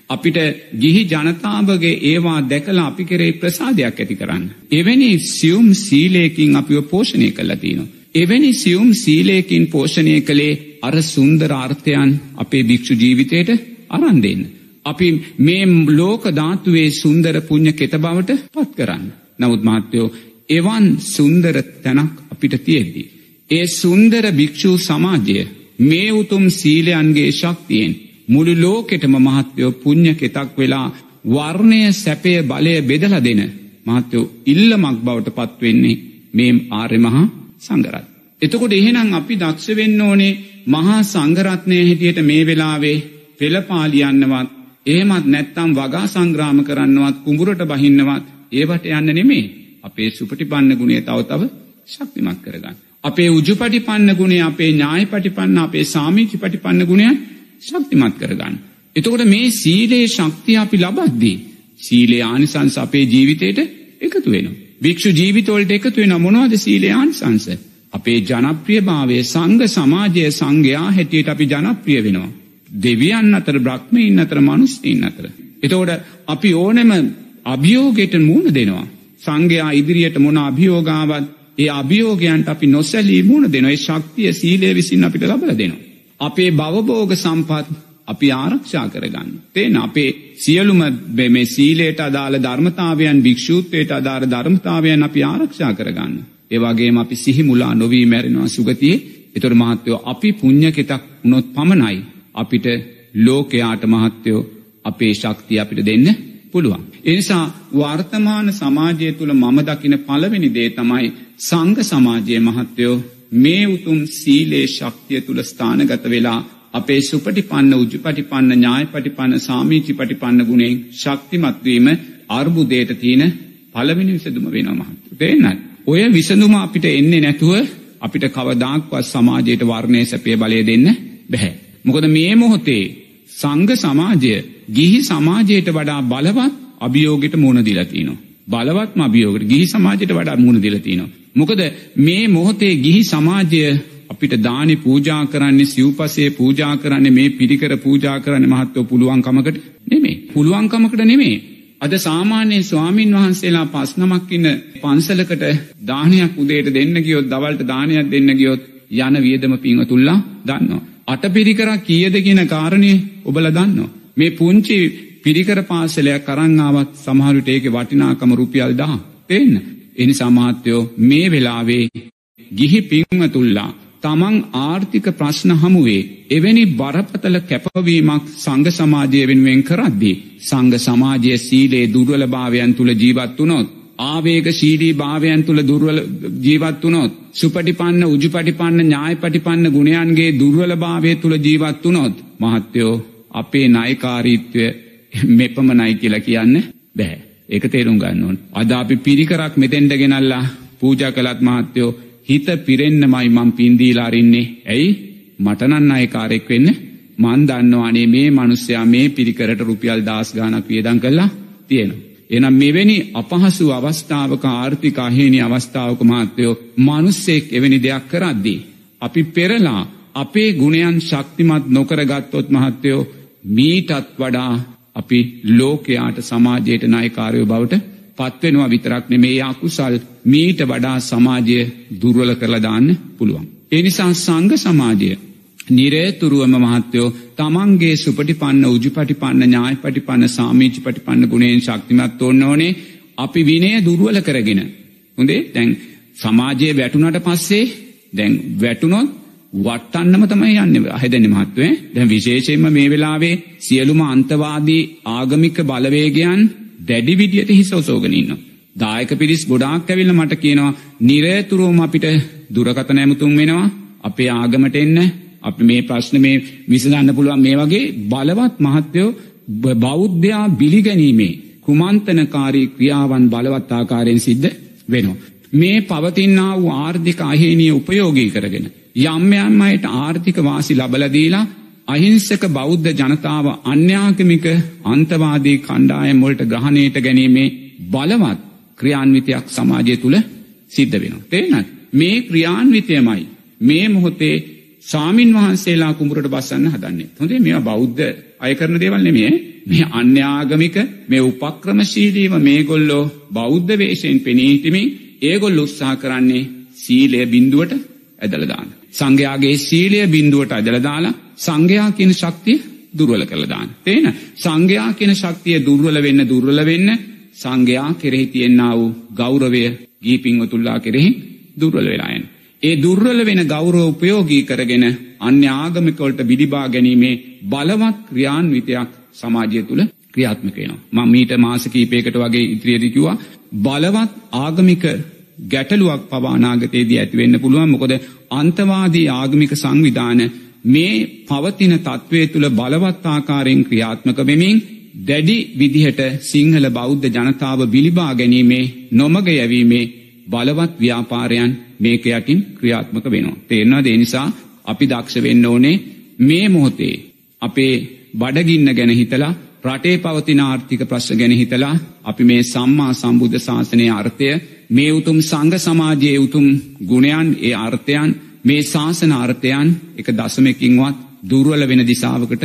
අපිට ගිහි ජනතාවගේ ඒවා දැකලා අපි කරේ ප්‍රසාධයක් ඇති කරන්න. එවැනි සියුම් සීලයකින් අපිව පෝෂණය කල්ලතිනවා. එවැනි සියුම් සීලයකින් පෝෂණය කළේ අර සුන්දරාර්ථයන් අපේ භික්‍ෂු ජීවිතයට අරන්දෙන්න. අපි මේ ලෝක ධාතුවේ සුන්දර පුං්ඥ කෙත බවට පත් කරන්න. නමුත් මාත්‍යයෝ එවන් සුන්දර තැනක් අපිට තියෙද්දී. ඒ සුන්දර භික්‍ෂූ සමාජය මේ උතුම් සීලයන්ගේ ශක්තියෙන් මුළු ලෝකෙටම මහත්‍යයෝ පුං්ඥ කෙතක් වෙලා වර්ණය සැපය බලය බෙදල දෙන මහත්‍යයෝ ඉල්ලමක් බවට පත්වෙන්නේ මේ ආර්ය මහා සංගරත්. එතකොට එහෙනම් අපි දක්ෂ වෙන්න ඕනේ මහා සංගරත්නය හිටියට මේ වෙලාවේ පෙළපාලියන්නවත් ඒමත් නැත්තම් වගා සංග්‍රාම කරන්නවත් කුඹුරට බහින්නවත් ඒවට යන්න නෙමේ අපේ සුපටි පන්න ගුණේ තවතව ශක්තිමත් කරගන්න. අපේ උජු පටිපන්න ගුණේ අපේ ඥාය පටිපන්න අපේ සාමීචි පටිපන්න ගුණය ශක්තිමත් කරගන්න. එතකොට මේ සීලේ ශක්තිය අපි ලබද්දී. සීලේ ආනිසංස අපේ ජීවිතයට එකතු වෙන. භික්ෂු ජීවිතවලට එකතු වෙන මොනවද සීලේ ආනිසංස. අපේ ජනප්‍රිය භාවය සංග සමාජය සංඝයා හැටියට අපි ජනප්‍රිය වෙනවා. දෙවියන් අතර බ්‍රහ්මයින් අතර මනුස්තීන් අතර. එතෝට අපි ඕනෙම අභියෝගයට මූුණ දෙනවා. සංඝයා ඉදිරියට මොන අභියෝගාවත් ඒ අභියෝගයන්ට අපි නොසැලී මුණ දෙනවා ශක්තිය සීලය විසින් අපිට ලබල දෙනවා. අපේ බවබෝග සම්පත් අපි ආරක්ෂා කරගන්න. තේන අපේ සියලුම බෙම සීලේට අදාළ ධර්මතාවයන් භික්ෂූත්වයට අදාර ධර්මතාවයන් අපි ආරක්ෂා කරගන්න. ඒවාගේම අපි සිහි මුලා නොවී මැරෙනවා සුගතියේ එතොර මහත්තයෝ අපි පුං්ඥ කෙතක් උනොත් පමණයි අපිට ලෝකයාට මහත්තයෝ අපේ ශක්තිය අපිට දෙන්න පුළුවන්. එනිසා වර්තමාන සමාජය තුළ මම දකින පළවෙනි දේ තමයි සංඝ සමාජයේ මහත්තයෝ මේ උතුම් සීලේ ශක්තිය තුළ ස්ථානගත වෙලා අපේ සුපටි පන්න උජු පටිපන්න ඥාය පටිපන්න සාමීචි පටිපන්න ගුණෙන් ශක්තිමත්වීම අර්බුදයට තියෙන පළවෙනි විසදුම වෙන මහත්තු. පේනත්. ඔය විසඳුම අපිට එන්නේ නැතුව අපිට කවදාක්වත් සමාජයට වර්ණය සැපේ බලය දෙන්න බැහැ. මොකද මේ මොහොතේ සංඝ සමාජය ගිහි සමාජයට වඩා බලවත් අභියෝගයට මුණ දිලතිනවා. බලවත්ම අභියෝගට ගිහි සමාජයට වඩා මුණ දිලතිනවා. මොකද මේ මොහොතේ ගිහි සමාජය අපිට දානි පූජා කරන්නේ සිව්පසේ පූජා කරන්නේ මේ පිරිකර පූජා කරන්න මහත්තව පුළුවන්කමකට නෙමේ. පුළුවන්කමකට නෙමේ. අද සාමාන්‍යයෙන් ස්වාමීන් වහන්සේලා පස්නමක් ඉන්න පන්සලකට දානයක් උදේට දෙන්න ගියොත් දවල්ට දානයක් දෙන්න ගියොත් යන වියදම පිංහ තුල්ලා දන්නවා. අට පිරිකරක් කියද කියන කාරණය ඔබල දන්නවා. මේ පුංචි පිරිකර පාසලයක් කරංආවත් සමහරුට ඒක වටිනාකම රුපියල් දා තිෙන්න. එනි සමාත්‍යයෝ මේ වෙලාවේ ගිහි පින්වතුල්ලා තමන් ආර්ථික ප්‍රශ්න හමුවේ එවැනි බරපතල කැපවීමක් සංඝ සමාජය වෙනුවෙන් කරද්දී. සංඝ සමාජය සීලේ දුර්වල භාවයන් තුළ ජීවත් වනොත්. ආවේග ශීලී භාවයන් තුළ දුර්වල ජීවත් වනොත්. සුපටිපන්න උජුපටිපන්න ඥාය පටිපන්න ගුණයන්ගේ දුර්වල භාවය තුළ ජීවත් වනොත්. මහත්තයෝ අපේ නයකාරීත්වය මෙපමනයි කියලා කියන්න බැහැ. ඒක තේරුම් ගන්නවන්. අද අපි පිරිකරක් මෙතෙන්ට ගෙනල්ලා පූජ කළත් මහත්තයෝ හිත පිරෙන්න්නමයි මං පින්දීලාරින්නේ ඇයි මටනන්න අයකාරෙක් වෙන්න මන් දන්නවානේ මේ මනුස්්‍යයා මේ පිරිකරට රුපියල් දස් ගානක් වියදන් කල්ලා තියෙනවා. එනම් මෙවැනි අපහසු අවස්ථාවක ආර්ථික අහේනි අවස්ථාවක මාත්‍යයෝ මනුස්සෙක් එවැනි දෙයක් කරද්දී. අපි පෙරලා අපේ ගුණයන් ශක්තිමත් නොකරගත්තොත් මහත්තයෝ මීටත් වඩා අපි ලෝකයාට සමාජයට නායකාරයෝ බවට පත්වෙනවා විතරක් නෙමේ අකුසල් මීට වඩා සමාජය දුර්වල කරලදාන්න පුළුවන්. එනිසා සංග සමාජය නිරේතුරුවම මහත්තයෝ තමන්ගේ සුපටි පන්න උජු පටි පන්න ඥාය පටි පන්න සාමීචි පටි පන්න ගුණයෙන් ශක්තිමත් ඔන්න ඕනේ අපි විනය දුර්වල කරගෙන. හොඳේ දැන් සමාජයේ වැටුනට පස්සේ දැන් වැටුනොත් වටන්නම තමයි යන්න අහෙදැන මහත්වේ දැන් විශේෂයෙන්ම මේ වෙලාවේ සියලුම අන්තවාදී ආගමික බලවේගයන් දැඩි විදියට හිස ඔසෝගෙනන්න. දායක පිරිස් ගොඩාක් ඇවිල්ල මට කියනවා නිරේතුරුවම අපිට දුරකත නැමුතුන් වෙනවා අපේ ආගමට එන්න අපි මේ ප්‍රශ්න මේ විසඳන්න පුළුවන් මේ වගේ බලවත් මහත්‍යයෝ බෞද්ධයා බිලිගැනීමේ කුමන්තනකාරී ක්‍රියාවන් බලවත් ආකාරයෙන් සිද්ධ වෙනවා. මේ පවතින්නා වූ ආර්ථික අහේනිය උපයෝගී කරගෙන. යම්යම් අයට ආර්ථික වාසි ලබලදීලා අහිංසක බෞද්ධ ජනතාව අන්‍යාකමික අන්තවාදී කණ්ඩායම් මොල්ට ග්‍රහණයට ගැනීමේ බලවත් ක්‍රියාන්විතයක් සමාජය තුළ සිද්ධ වෙන. තේනත් මේ ක්‍රියාන්විතයමයි මේ මොහොතේ සාමීන් වහන්සේලා කුමරට බස්සන්න හදන්නේ. හොඳේ මෙ බෞද්ධ අය කරන දේවල් නෙමේ මේ අන්‍යාගමික මේ උපක්‍රමශීලීව මේ ගොල්ලෝ බෞද්ධ වේශයෙන් පෙනීහිටිමින් ඒගොල් උත්සා කරන්නේ සීලය බින්දුවට ඇදලදාන්න. සංඝයාගේ සීලය බින්දුවට අදලදාලා සංඝයා කියන ශක්තිය දුර්වල කළදාන්න. තේන සංඝයා කියන ශක්තිය දුර්වල වෙන්න දුර්වල වෙන්න සංඝයා කෙරෙහි තියෙන්න්නා වූ ගෞරවය ගීපිංව තුල්ලා කෙරෙහි දුර්වල වෙලායන්. ඒ දුර්වල වෙන ගෞරව උපයෝගී කරගෙන අන්‍ය ආගමිකවලට බිලිබා ගැනීමේ බලවත් ක්‍රියාන්විතයක් සමාජය තුළ ක්‍රියාත්මක වෙනවා. මම මීට මාස කීපයකට වගේ ඉදිරියේදී කිව්වා බලවත් ආගමික ගැටලුවක් පවා අනාගතයේදී ඇති වෙන්න පුළුවන්. මොකද අන්තවාදී ආගමික සංවිධාන මේ පවතින තත්ත්වය තුළ බලවත් ආකාරයෙන් ක්‍රියාත්මක වෙමින් දැඩි විදිහට සිංහල බෞද්ධ ජනතාව බිලිබා ගැනීමේ නොමග යැවීමේ බලවත් ව්‍යාපාරයන් මේක යටින් ක්‍රියාත්මක වෙනවා. තේරෙනවද ඒ නිසා අපි දක්ෂ වෙන්න ඕනේ මේ මොහොතේ අපේ බඩගින්න ගැන හිතලා රටේ පවතින ආර්ථික ප්‍රශ්න ගැන හිතලා අපි මේ සම්මා සම්බුද්ධ ශාසනයේ අර්ථය මේ උතුම් සංඝ සමාජයේ උතුම් ගුණයන් ඒ අර්ථයන් මේ ශාසන අර්ථයන් එක දශමකින්වත් දුර්වල වෙන දිසාවකට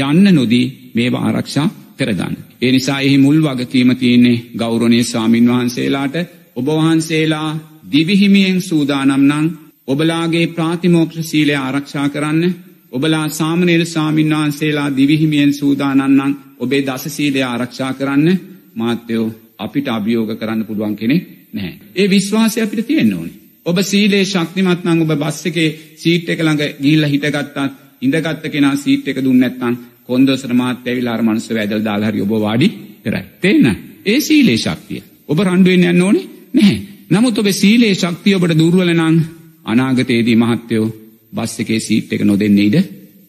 යන්න නොදී මේවා ආරක්ෂා කරගන්න. ඒ නිසා එහි මුල් වගකීම තියෙන්නේ ගෞරවනීය ස්වාමින් වහන්සේලාට. ඔබ වහන්සේලා දිවිහිමියෙන් සූදානම් නම් ඔබලාගේ ප්‍රාතිමෝක්ෂ සීලය ආරක්ෂා කරන්න. ඔබලා සාමනේල ස්වාමීන් වහන්සේලා දිවිහිමියෙන් සූදානන්නම් ඔබේ දසසීලය ආරක්ෂා කරන්න. මාත්‍යයෝ අපිට අභියෝග කරන්න පුළුවන් කෙනෙ නැහැ. ඒ විශ්වාසය අපිට තියෙන්න ඕනි. ඔබ සීලේ ශක්තිමත් නම් ඔබ බස් එකේ සීට් එක ළඟ ගිහිල්ලා හිටගත්තත් ඉඳගත්ත කෙනා සීට් එක දුන්නේ නැත්නම් කොන්දොස්තර මාත් ඇවිල්ලා අර මනුස්සව ඇදලා දාලා හරි ඔබ වාඩි කරයි. තේන්න? ඒ සීලේ ශක්තිය. ඔබ රණ්ඩු වෙන්න යන්න ඕනේ නැහැ. නමුත් ඔබේ සීලේ ශක්තිය ඔබට දුර්වල නම් අනාගතයේදී මහත්යෝ බස් එකේ සීට් එක නොදෙන්නේ ඉඩ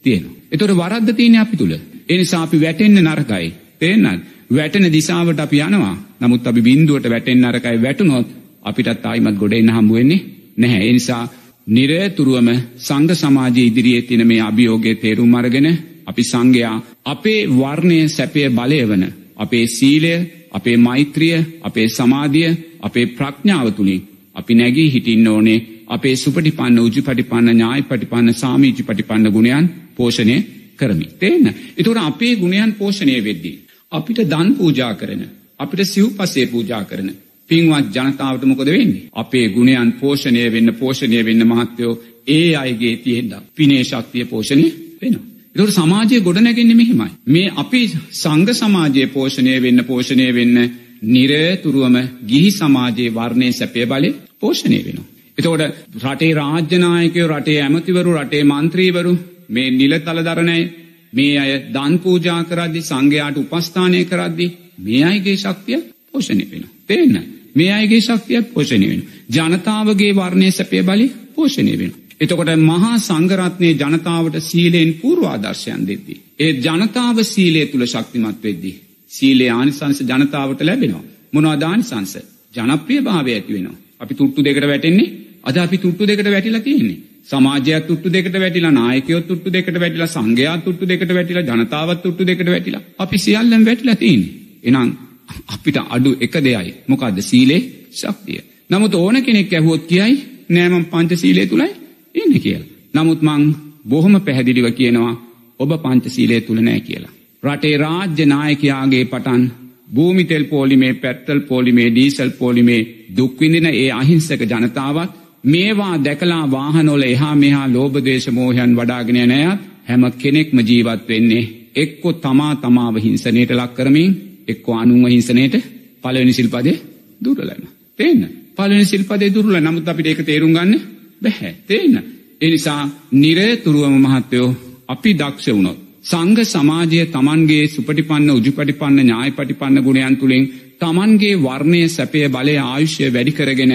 තියෙනවා. ඒතකොට වරද්ද තියෙන්නේ අපි තුල. ඒ නිසා අපි වැටෙන්න නරකයි. තේන්නද? වැටෙන දිශාවට අපි යනවා. නමුත් අපි බිඳුවට වැටෙන්න නරකයි වැටුනොත් අපිටත් ආයිමත් ගොඩ එන්න හම්බ වෙන්නේ නැහැ. ඒ නිසා නිරතුරුවම සංඝ සමාජයේ ඉදිරියේ තියෙන මේ අභියෝගයේ තේරුම් අරගෙන අපි සංඝයා අපේ වර්ණය සැපය බලය වන අපේ සීලය අපේ මෛත්‍රිය අපේ සමාධිය අපේ ප්‍රඥාව තුළින් අපි නැගී හිටින්න ඕනේ අපේ සුපටිපන්න උජි පටිපන්න ඥායි පටිපන්න සාමීජි පටිපන්න ගුණයන් පෝෂණය කරමි. තේන්න. එතුට අපේ ගුණයන් පෝෂණය වෙද්දී. අපිට දන් පූජා කරන. අපිට සිව් පසේ පූජා කරන. පින්වත් ජනතාවට මොකද වෙන්නේ. අපේ ගුණයන් පෝෂණය වෙන්න පෝෂණය වෙන්න මහත්තයෝ ඒ අයගේ තියෙන්ද. පිනේ ශක්තිය පෝෂණය වෙනවා. එතකොට සමාජය ගොඩනැගෙන්නේ මෙහිමයි. මේ අපි සංඝ සමාජයේ පෝෂණය වෙන්න පෝෂණය වෙන්න නිරතුරුවම ගිහි සමාජයේ වර්ණයේ සැපය බලය පෝෂණය වෙනවා. එතකොට රටේ රාජ්‍යනායකයෝ රටේ ඇමතිවරු රටේ මන්ත්‍රීවරු මේ නිලතල දරණය මේ අය දන් පූජා කරද්දි සංඝයාට උපස්ථානය කරද්දි මේ අයගේ ශක්තිය පෝෂණය වෙනවා. තේන්න. මේ අයගේ ශක්තියක් පෝෂණය වෙන. ජනතාවගේ වර්ණය සැපය බලි පෝෂණය වෙන. එතකොට මහා සංගරත්නය ජනතාවට සීලයෙන් පූර්වාදර්ශයන් දෙද්දී. ඒ ජනතාව සීලේ තුළ ශක්තිමත් වෙද්දී. සීලේ ආනිසංස ජනතාවට ලැබෙනවා. මොනවාදානිසංස ජනප්‍රිය භාවය ඇති වෙනවා. අපි තුට්ටු දෙකට වැටෙන්නේ අද අපි තුට්ටු දෙකට වැටිලා තියෙන්නේ. සමාජයක් තුට්ටු දෙකට වැටිලා නායකයෝ තුට්ටු දෙකට වැටිලා සංඝයා තුට්ටු දෙකට වැටිලා ජනතාවත් තුට්ටු දෙකට වැටිලා අපි සියල්ලම වැටිලා තියෙන්නේ. එහෙනම් අපිට අඩු එක දෙයයි. මොකද්ද සීලේ ශක්තිය. නමුත් ඕන කෙනෙක් ඇහුවොත් කියයි නෑ මම පංච සීලය තුලයි ඉන්නේ කියලා. නමුත් මං බොහොම පැහැදිලිව කියනවා ඔබ පංච සීලය තුල නෑ කියලා. රටේ රාජ්‍ය නායකයාගේ පටන් භූමි තෙල් පෝලිමේ පෙට්‍රල් පෝලිමේ ඩීසල් පෝලිමේ දුක් විඳින ඒ අහිංසක ජනතාවත් මේවා දැකලා වාහනවල එහා මෙහා ලෝභ දේශ මොහයන් වඩාගෙන යන අයත් හැම කෙනෙක්ම ජීවත් වෙන්නේ එක්ක තමා තමාව හිංසනයට ලක් කරමින් එක්ක අනුන්ව හිංසනයට පළවෙනි සිල්පදේ දුර්වලයි. තේන්න. පළවෙනි සිල්පදේ දුර්වල නමුත් අපිට ඒක තේරුම් ගන්න බැහැ. තේන්න. ඒ නිසා නිරතුරුවම මහත්තයෝ අපි දක්ෂ වුණොත් සංඝ සමාජය තමන්ගේ සුපටිපන්න උජුපටිපන්න ඥායපටිපන්න ගුණයන් තුළින් තමන්ගේ වර්ණය සැපය බලය ආයුෂය වැඩි කරගෙන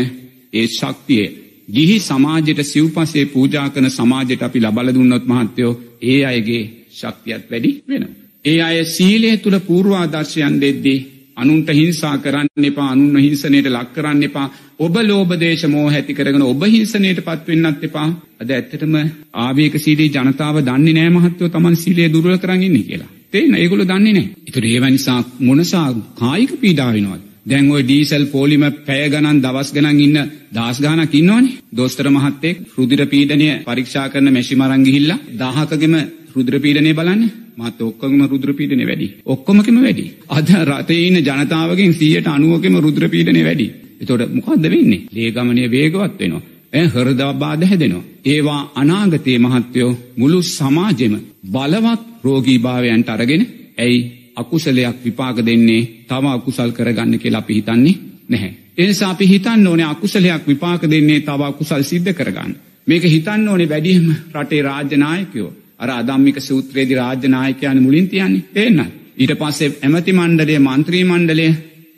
ඒ ශක්තිය ගිහි සමාජයට සිව්පසේ පූජා කරන සමාජයට අපි ලබල දුන්නොත් මහත්තයෝ ඒ අයගේ ශක්තියත් වැඩි වෙන. ඒ අය සීලය තුළ පූර්වාදර්ශයන් දෙද්දී අනුන්ට හිංසා කරන්න එපා අනුන්න හිංසනයට ලක් කරන්න එපා ඔබ ලෝබදේශ මෝ හැති කරගෙන ඔබ හිංසනයට පත්වෙන්නත් එපා අද ඇත්තටම ආවේක සීලී ජනතාව දන්නේ නෑ මහත්තව තමන් සීලේ දුර්වල කරගන්න කියලා. තේන ඒගොල දන්නේ නෑ. ඉතුර ඒවනිසා මොනසා කායික පීඩාවෙනවත්. දැන් ඔය ඩීසල් පෝලිම පැය ගණන් දවස් ගණන් ඉන්න දස් ගානක් ඉන්නවනේ. දොස්තර මහත්තෙක් රුධිර පීඩනය පරීක්ෂා කරන මැෂි මරන් ගිහිල්ලා දහකගෙම රුධිර පීඩනය බලන්න. මත් ඔක්කොගම රුද්‍ර පීඩනය වැඩි. ඔක්කොමකම වැඩි. අද රටේ ඉන්න ජනතාවගෙන් 190කම රුද්‍ර පීඩනය වැඩි. එතකොට මොකද්ද වෙන්නේ? ලේ ගමනේ වේගවත් වෙනවා. ඈ හෘදබාධ හැදෙනවා. ඒවා අනාගතයේ මහත්වෝ මුළු සමාජෙම බලවත් රෝගීභාවයන්ට අරගෙන ඇයි අකුසලයක් විපාක දෙන්නේ තව අකුසල් කරගන්න කියලා අපි හිතන්නේ නැහැ. එනිසා අපි හිතන්න ඕනේ අකුසලයක් විපාක දෙන්නේ තව අකුසල් සිද්ධ කරගන්න. මේක හිතන්න ඕනේ වැඩිම රටේ රාජ්‍යනායකයෝ අර අදම්මික සූත්‍රයේදි රාජ්‍යනායකයන් මුලින් තියන්නේ තේන්න. ඊට පස්සේ ඇමති මණ්ඩලය මන්ත්‍රී මණ්ඩලය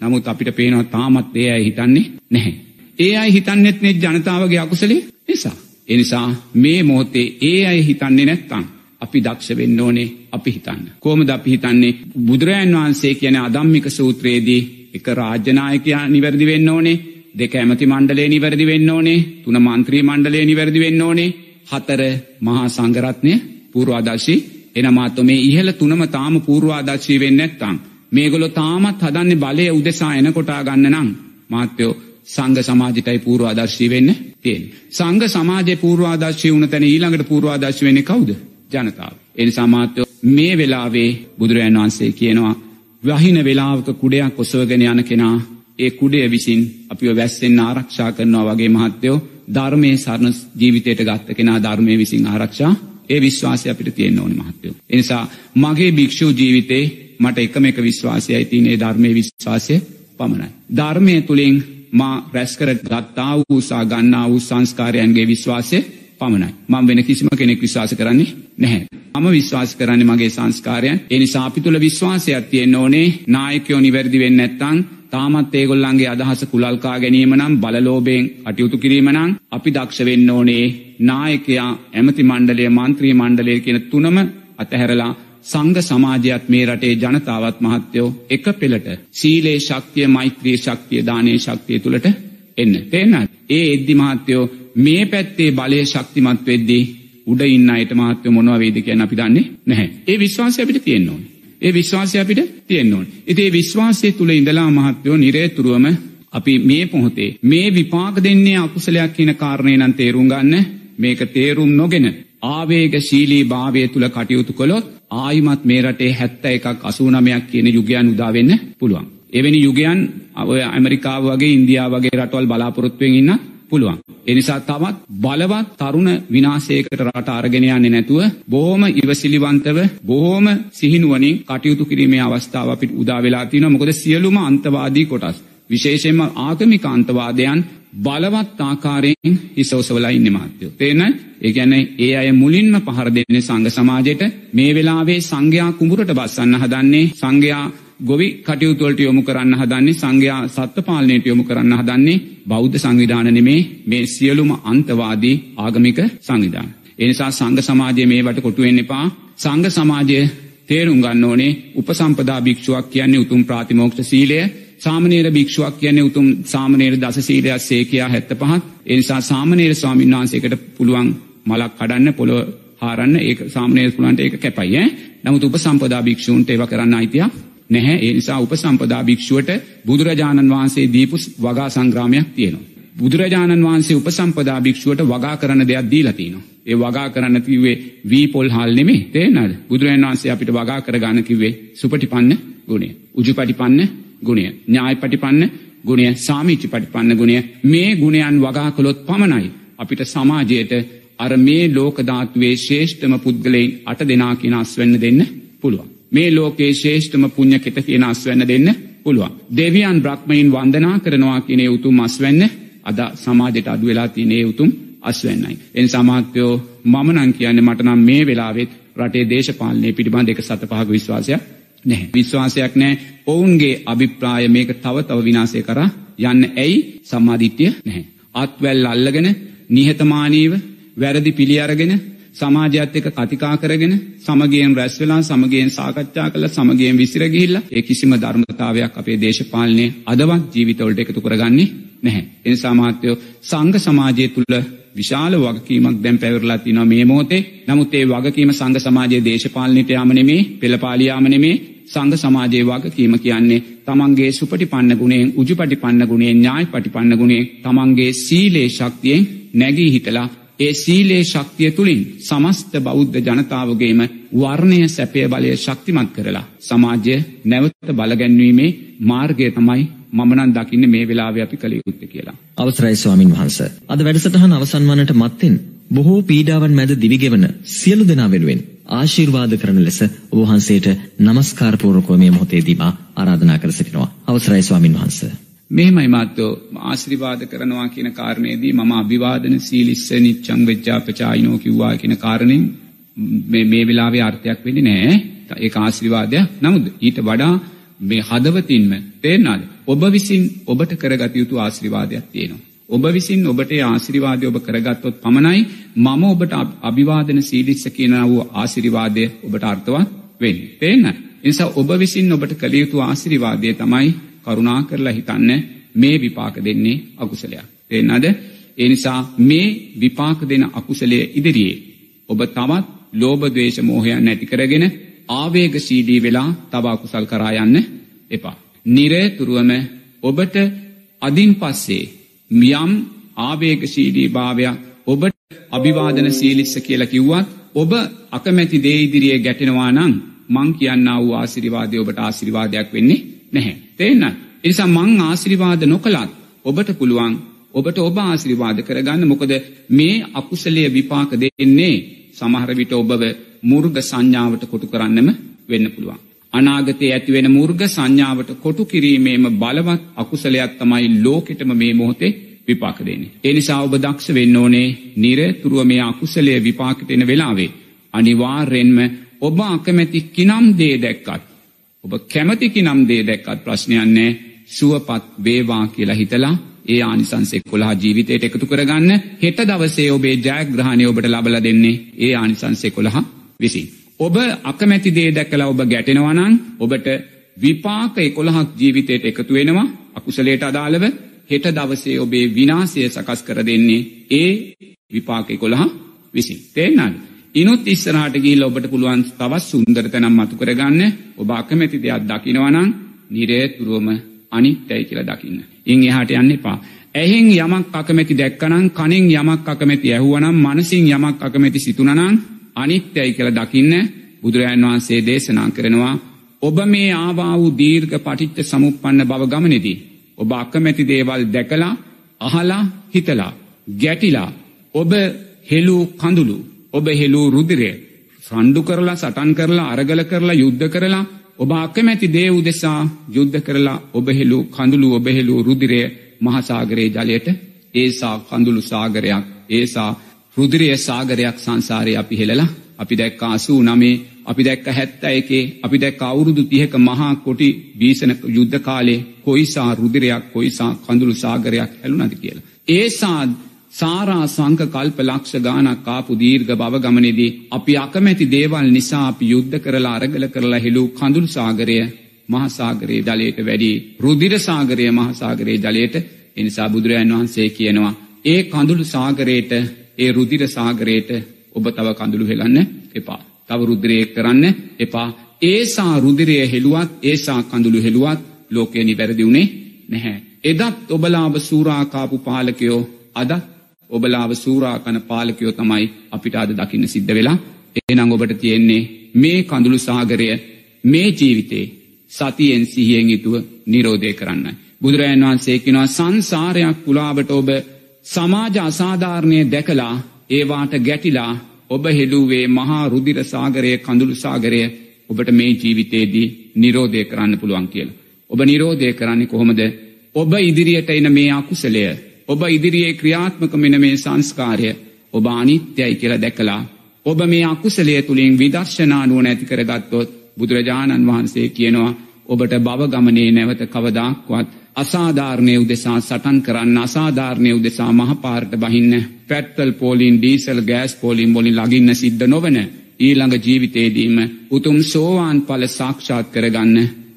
නමුත් අපිට පේනවා තාමත් ඒ අය හිතන්නේ නැහැ. ඒ අයි හිතන්නෙත් නෙත් ජනතාවගේ අකුසලේ නිසා. එනිසා මේ මොහොතේ ඒ අය හිතන්නේ නැත්තං. අපි දක්ෂ වෙන්න ඕනේ අපි හිතන්න. කෝමද අපි හිතන්නේ බුදුරජන් වහන්සේ කියන අදම්මික සූත්‍රයේදී එක රාජ්‍යනායකයා නිවැරදි වෙන්න ඕනේ දෙක ඇමති මණ්ඩලේ නිවැරදි වෙන්න ඕනේ තුන මන්ත්‍රී මණ්ඩලේ නිවැරදි වෙන්න ඕනේ හතර මහා සංගරත්නය පූර්වාදර්ශී එනමාත්ව මේ ඉහල තුනම තාම පූර්වාදර්ශී වෙන්න ඇත්තං. මේගොලො තාමත් හදන්නේ බලය උදෙසා එනකොටා ගන්න නම් මාත්‍යයෝ සංඝ සමාජයටයි පූර්වාදර්ශී වෙන්න තියෙන. සංඝ සමාජයේ පූර්වාදර්ශී වුණ තැන ඊළඟට පූර්වාදර්ශී වෙන්නේ කවුද? ජනතාව. ඒ නිසා මාත්‍යෝ මේ වෙලාවේ බුදුරජාණන් වහන්සේ කියනවා වහින වෙලාවක කුඩයක් ඔසවගෙන යන කෙනා ඒ කුඩය විසින් අපිව වැස්සෙන් ආරක්ෂා කරනවා වගේ මහත්තයෝ ධර්මයේ සරණ ජීවිතයට ගත්ත කෙනා ධර්මය විසින් ආරක්ෂා ඒ විශ්වාසය අපිට තියෙන්න ඕනි මහත්තයෝ. එනිසා මගේ භික්ෂූ ජීවිතේ මට එකම එක විශ්වාසයයි තියනේ ධර්මය විශ්වාසය පමණයි. ධර්මය තුළින් මා රැස්කර ගත්තා වූසා ගන්නා වූ සංස්කාරයන්ගේ විශ්වාසය පමණයි. මං වෙන කිසිම කෙනෙක් විශ්වාස කරන්නේ නැහැ. මම විශ්වාස කරන්නේ මගේ සංස්කාරයන්. ඒ නිසා අපි තුල විශ්වාසයක් තියෙන්න ඕනේ. නායකයෝ නිවැරදි වෙන්නේ නැත්නම් තාමත් ඒගොල්ලන්ගේ අදහස කුලල්කා ගැනීම නම් බලලෝබයෙන් කටයුතු කිරීම නම් අපි දක්ෂ වෙන්න ඕනේ නායකයා ඇමති මණ්ඩලය මන්ත්‍රී මණ්ඩලය කියන තුනම අතහැරලා සංඝ සමාජයත් මේ රටේ ජනතාවත් මහත්තයෝ එක පෙළට සීලේ ශක්තිය මෛත්‍රී ශක්තිය දානයේ ශක්තිය තුළට එන්න. තේරෙනවද? ඒ එද්දි මහත්තයෝ මේ පැත්තේ බලය ශක්තිමත් වෙද්දී උඩ ඉන්න අයට මහත්වය මොනවා වේද කියන අපි දන්නේ නැහැ. ඒ විශ්වාසය අපිට තියෙන්න ඕනේ. ඒ විශ්වාසය අපිට තියෙන්න ඕනේ. ඉතින් ඒ විශ්වාසය තුල ඉඳලා මහත්වෝ නිරේතුරුවම අපි මේ පොහොතේ මේ විපාක දෙන්නේ අකුසලයක් කියන කාරණේ නම් තේරුම් ගන්න මේක තේරුම් නොගෙන ආවේගශීලී භාවය තුල කටයුතු කළොත් ආයිමත් මේ රටේ 71ක් 89ක් කියන යුගයන් උදා වෙන්න පුළුවන්. එවැනි යුගයන් ඇමරිකාව වගේ ඉන්දියාව වගේ රටවල් බලාපොරොත්තුවෙන් ඉන්න පුළුවන්. එනිසා තවත් බලවත් තරුණ විනාශයකට රට අරගෙන යන්නේ නැතුව බොහොම ඉවසිලිවන්තව බොහොම සිහිනුවණින් කටයුතු කිරීමේ අවස්ථාව අපිට උදා වෙලා තියෙනවා. මොකද සියලුම අන්තවාදී කොටස් විශේෂයෙන්ම ආගමික අන්තවාදයන් බලවත් ආකාරයෙන් හිස ඔසවලා ඉන්නේ මාත්‍යෝ. තේන? ඒ කියන්නේ ඒ අය මුලින්ම පහර දෙන්නේ සංඝ සමාජයට මේ වෙලාවේ සංඝයා කුඹුරට බස්සන්න හදන්නේ සංඝයා ගොවි කටයුතු වලට යොමු කරන්න හදන්නේ සංඝයා සත්ත්ව පාලනයට යොමු කරන්න හදන්නේ බෞද්ධ සංවිධාන නෙමේ මේ සියලුම අන්තවාදී ආගමික සංවිධාන. ඒ නිසා සංඝ සමාජය මේවට කොටු වෙන්න එපා. සංඝ සමාජය තේරුම් ගන්න ඕනේ උපසම්පදා භික්ෂුවක් කියන්නේ උතුම් ප්‍රාතිමෝක්ෂ සීලය සාමනීර භික්ෂුවක් කියන්නේ උතුම් සාමනීර දස සීලයක් සේකයා 75. ඒ නිසා සාමනීර ස්වාමීන් වහන්සේකට පුළුවන් මලක් කඩන්න පොළොව හාරන්න ඒක සාමනීර පුලන්ට ඒක කැපයි ඈ. නමුත් උපසම්පදා භික්ෂූන්ට ඒව කරන්න අයිතියක් නැහැ. ඒ නිසා උපසම්පදා භික්ෂුවට බුදුරජාණන් වහන්සේ දීපු වගා සංග්‍රාමයක් තියෙනවා. බුදුරජාණන් වහන්සේ උපසම්පදා භික්ෂුවට වගා කරන දෙයක් දීලා තිනවා. ඒ වගා කරන්න කිව්වේ වී පොල් හාල් නෙමෙයි තේරෙනවද? බුදුරජාණන් වහන්සේ අපිට වගා කරගන්න කිව්වේ සුපටිපන්න ගුණය. උජුපටිපන්න ගුණය. ඥායපටිපන්න ගුණය. සාමීචි පටිපන්න ගුණය. මේ ගුණයන් වගා කළොත් පමණයි අපිට සමාජයට අර මේ ලෝක ධාතුවේ ශ්‍රේෂ්ඨම පුද්ගලයන් අට දෙනා කියන අස්වෙන්න දෙන්න පුළුවන්. මේ ලෝකේ ශේෂ්ඨම පුුණ්්‍ය කෙත කියන අස්වැන්න දෙන්න පුළුවන්. දෙවියන් බ්‍රක්්මයින් වන්දනා කරනවා කියනේ උතුම් අස්වැන්න අද සමාජයට අඩු වෙලා තිනේ උතුම් අස්වැන්නයි. එන් සමාත්‍යයෝ මමනං කියන්න මටනම් මේ වෙලාවෙත් රටේ දේශපාලනය පිටිබඳ එක සත පහක විශ්වාසයක් නැහැ. විශ්වාසයක් නෑ ඔවුන්ගේ අභිප්‍රාය මේක තව තව විනාසය කර යන්න ඇයි සම්මාධිත්‍යය නැහැ. අත්වැල් අල්ලගෙන නිහතමානීව වැරදි පිළි අරගෙන සමාජයත් එක්ක කතිකා කරගෙන සමගියෙන් රැස් වෙලා සමගියෙන් සාකච්ඡා කළා සමගියෙන් විසිර ගිහිල්ලා ඒ කිසිම ධර්මතාවයක් අපේ දේශපාලනයේ අදවත් ජීවිතවලට එකතු කරගන්නේ නැහැ. ඒ නිසා මහත්වෝ සංඝ සමාජය තුල විශාල වගකීමක් දැන් පැවරලා තිනවා මේ මොහොතේ. නමුත් ඒ වගකීම සංඝ සමාජයේ දේශපාලනයට යාම නෙමේ, පෙළපාලියාම නෙමේ, සංඝ සමාජයේ වගකීම කියන්නේ තමන්ගේ සුපටිපන්න ගුණයෙන්, උජුපටිපන්න ගුණයෙන්, ඥායපටිපන්න ගුණයෙන්, තමන්ගේ සීලේ ශක්තියෙන් නැගී හිටලා ඒ සීලේ ශක්තිය තුළින් සමස්ත බෞද්ධ ජනතාවගේම වර්ණය සැපය බලය ශක්තිමත් කරලා සමාජය නැවත බලගැන්වීමේ මාර්ගය තමයි මමනන් දකින්න මේ වෙලාව අපි කළ යුත්ත කියලා. අවසරයි ස්වාමින් වහන්ස. අද වැඩසටහන අවසන් වනට මත්තෙන් බොහෝ පීඩාවන් මැද දිවිගෙවන සියලු දෙනා වෙනුවෙන් ආශිර්වාද කරන ලෙස ඔබ වහන්සේට নমස්කාර පූර්වකව මේ මොහොතේදී මා ආරාධනා කර සිටිනවා. අවසරයි ස්වාමින් වහන්සේ. මෙහෙමයි මාත්‍යෝ ආශිර්වාද කරනවා කියන කාරණයේදී මම අභිවාදන සීලිස්ස නිච්ඡං වෙච්චා පචායිනෝ කිව්වා කියන කාරණෙන් මේ මේ වෙලාවේ අර්ථයක් වෙන්නේ නැහැ. ඒක ආශිර්වාදයක්. නමුත් ඊට වඩා මේ හදවතින්ම තේරෙනවද? ඔබ විසින් ඔබට කරගත යුතු ආශිර්වාදයක් තියෙනවා. ඔබ විසින් ඔබට ආශිර්වාදය ඔබ කරගත්තොත් පමණයි මම ඔබට අභිවාදන සීලිස්ස කියන වූ ආශිර්වාදය ඔබට අර්ථවත් වෙන්නේ. තේරෙනවද? නිසා ඔබ විසින් ඔබට කළ යුතු ආශිර්වාදය තමයි කරුණා කරලා හිතන්න මේ විපාක දෙන්නේ අකුසලයක්. තේරෙනවද? ඒ නිසා මේ විපාක දෙන අකුසලයේ ඉදිරියේ ඔබ තවත් ලෝභ ද්වේෂ මෝහයන් නැති කරගෙන ආවේගශීලී වෙලා තව අකුසල් කරා යන්න එපා. නිරතුරුවම ඔබට අදින් පස්සේ යම් ආවේගශීලී භාවයක් ඔබට අභිවාදන සීලිස්ස කියලා කිව්වත් ඔබ අකමැති දේ ඉදිරියේ ගැටෙනවා නම් මං කියන්නා වූ ආශිර්වාදය ඔබට ආශිර්වාදයක් වෙන්නේ නැහැ. තේන්න. එනිසා මං ආශිර්වාද නොකළත් ඔබට පුළුවන් ඔබට ඔබ ආශිර්වාද කරගන්න මොකද මේ අකුසලයේ විපාක දෙන්නේ සමහර විට ඔබව මුර්ග සංඥාවට කොටු කරන්නම වෙන්න පුළුවන්. අනාගතයේ ඇතිවෙන මුර්ග සංඥාවට කොටු කිරීමේම බලවත් අකුසලයක් තමයි ලෝකෙටම මේ මොහොතේ විපාක දෙන්නේ. ඒ නිසා ඔබ දක්ෂ වෙන්න ඕනේ නිරතුරුව මේ අකුසලයේ විපාකට එන වෙලාවේ අනිවාර්යෙන්ම ඔබ අකමැති කිනම් දේ දැක්කත් ඔබ කැමති කිනම් දේ දැක්කත් ප්‍රශ්නයක් නැහැ සුවපත් වේවා කියලා හිතලා ඒ ආනිසංස 11 ජීවිතයට එකතු කරගන්න හෙට දවසේ ඔබේ ජයග්‍රහණය ඔබට ලබලා දෙන්නේ ඒ ආනිසංස 11 විසින්. ඔබ අකමැති දේ දැකලා ඔබ ගැටෙනවා නම් ඔබට විපාක 11ක් ජීවිතයට එකතු වෙනවා අකුසලයට අදාළව හෙට දවසේ ඔබේ විනාශය සකස් කර දෙන්නේ ඒ විපාක 11 විසින්. තේරෙනවද? ඉනුත් ඉස්සරහට ගිහිල්ලා ඔබට පුළුවන් තවත් සුන්දර තැනක් මතු කරගන්න ඔබ අකමැති දෙයක් දකිනවා නම් නිරේතුරුවම අනිත්‍යයි කියලා දකින්න. ඉන් එහාට යන්න එපා. ඇහෙන් යමක් අකමැති දැක්කනම් කනෙන් යමක් අකමැති ඇහුවනම් මනසින් යමක් අකමැති සිතුනනම් අනිත්‍යයි කියලා දකින්න බුදුරජාණන් වහන්සේ දේශනා කරනවා ඔබ මේ ආවා වූ දීර්ඝ පටිච්ච සමුප්පන්න බව ගමනේදී ඔබ අකමැති දේවල් දැකලා අහලා හිතලා ගැටිලා ඔබ හෙළූ කඳුළු ඔබ හෙළූ රුධිරය රණ්ඩු කරලා සටන් කරලා අරගල කරලා යුද්ධ කරලා ඔබ අකමැති දේ උදෙසා යුද්ධ කරලා ඔබ හෙළූ කඳුළු ඔබ හෙළූ රුධිරය මහසාගරයේ ජලයට ඒසා කඳුළු සාගරයක් ඒසා රුධිරය සාගරයක් සංසාරය අපි හෙළලා අපි දැක්ක 89 අපි දැක්ක 71 අපි දැක්ක අවුරුදු 30ක මහා කොටි බීසන යුද්ධ කාලේ කොයිසා රුධිරයක් කොයිසා කඳුළු සාගරයක් හැලුණාද කියලා. ඒසා සාරා සංක කල්ප ලක්ෂ ගානක් ආපු දීර්ඝ බව ගමනේදී අපි අකමැති දේවල් නිසා අපි යුද්ධ කරලා අරගල කරලා හෙළූ කඳුළු සාගරය මහා සාගරයේ ජලයට වැඩි රුධිර සාගරය මහා සාගරයේ ජලයට ඒ නිසා බුදුරජාන් වහන්සේ කියනවා ඒ කඳුළු සාගරයට ඒ රුධිර සාගරයට ඔබ තව කඳුළු හෙලන්න එපා. තව රුධිරය කරන්න එපා. ඒසා රුධිරය හෙළුවත් ඒසා කඳුළු හෙළුවත් ලෝකය නිවැරදි වුණේ නැහැ. එදත් ඔබලාව සූරාකාපු පාලකයෝ අදත් ඔබලාව සූරාකන පාලකයෝ තමයි අපිට අද දකින්න සිද්ධ වෙලා එහෙනම් ඔබට තියෙන්නේ මේ කඳුළු සාගරය මේ ජීවිතේ සතියෙන් සිහියෙන් යුතුව නිරෝධය කරන්නයි. බුදුරජාණන් වහන්සේ කියනවා සංසාරයක් පුලාවට ඔබ සමාජ අසාධාරණය දැකලා ඒවාට ගැටිලා ඔබ හෙළුවේ මහා රුදිර සාගරය කඳුළු සාගරය ඔබට මේ ජීවිතේදී නිරෝධය කරන්න පුළුවන් කියලා. ඔබ නිරෝධය කරන්නේ කොහොමද? ඔබ ඉදිරියට එන මේ අකුසලය ඔබ ඉදිරියේ ක්‍රියාත්මක මෙන මේ සංස්කාරය ඔබ අනිත්‍යයි කියලා දැකලා ඔබ මේ අකුසලය තුළින් විදර්ශනා නුවණ ඇති කරගත්තොත් බුදුරජාණන් වහන්සේ කියනවා ඔබට බව ගමනේ නැවත කවදාක්වත් අසාධාරණය උදෙසා සටන් කරන්න අසාධාරණය උදෙසා මහපාරට බහින්න පැත්තල් පෝලින් ඩීසල් ගෑස් පෝලින් බොලින් ලගින්න සිද්ධ නොවන ඊළඟ ජීවිතේදීම උතුම් සෝවාන් ඵල සාක්ෂාත් කරගන්න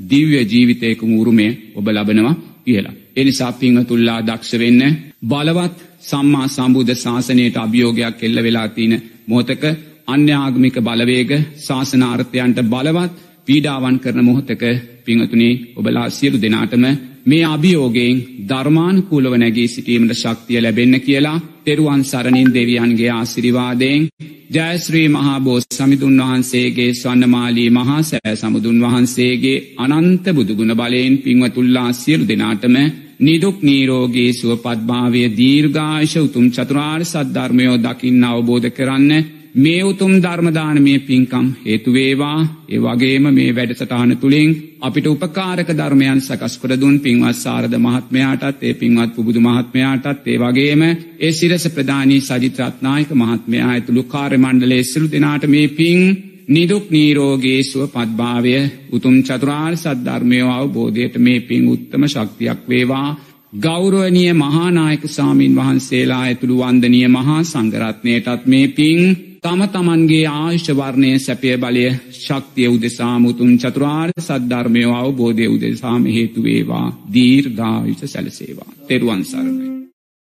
දිව්‍ය ජීවිතයකම උරුමය ඔබ ලබනවා කියලා. එනිසා පිංහතුල්ලා දක්ෂ වෙන්න බලවත් සම්මා සම්බුද්ධ ශාසනයට අභියෝගයක් එල්ල වෙලා තියෙන මොහතක අන්‍යාගමික බලවේග ශාසනාර්ථයන්ට බලවත් පීඩාවන් කරන මොහොතක පිංහතුනේ ඔබලා සියලු දෙනාටම මේ අභියෝගයෙන් ධර්මානුකූලව නැගී සිටීමට ශක්තිය ලැබෙන්න කියලා තෙරුවන් සරණින් දෙවියන්ගේ ආශිර්වාදයෙන් ජයශ්‍රී මහා බෝස් සමිඳුන් වහන්සේගේ ස්වන්නමාලී මහා සෑ සමුදුන් වහන්සේගේ අනන්ත බුදුගුණ බලයෙන් පින්වතුල්ලා සියලු දෙනාටම නිදුක් නීරෝගී සුවපත්භාවය දීර්ඝායශ උතුම් චතුරාර්ය සද්ධර්මයෝ දකින්න අවබෝධ කරන්න මේ උතුම් ධර්මදානමය පින්කම් හේතුවේවා ඒ වගේම මේ වැඩසටහන තුළින් අපිට උපකාරක ධර්මයන් සකස්කොට දුන් පින්වත් සාරද මහත්මයාටත් ඒ පින්වත් පුබුදු මහත්මයාටත් ඒ වගේම ඒ සිරස ප්‍රධානී සජිත්‍රත්නායක මහත්මයා ඇතුළු කාර්ය මණ්ඩලේ සිරු දෙනාට මේ පින් නිදුක් නීරෝගේ සුව පත්භාවය උතුම් චතුරාර් සද්ධර්මයෝ අවබෝධයට මේ පින් උත්තම ශක්තියක් වේවා. ගෞරුවනිය මහානායක සාමීන් වහන්සේලා ඇතුළු වන්දනිය මහා සංගරත්නයටත් මේ පින් තම තමන්ගේ ආයුෂවර්ණය සැපය බලය ශක්තිය උදෙසාමුතුන් චතුරාර් සද්ධර්මයෝ අවබෝධය උදෙසාම හේතුවේවා දීර්ඝාවිෂ සැලසේවා. තෙරුවන් සරණයි.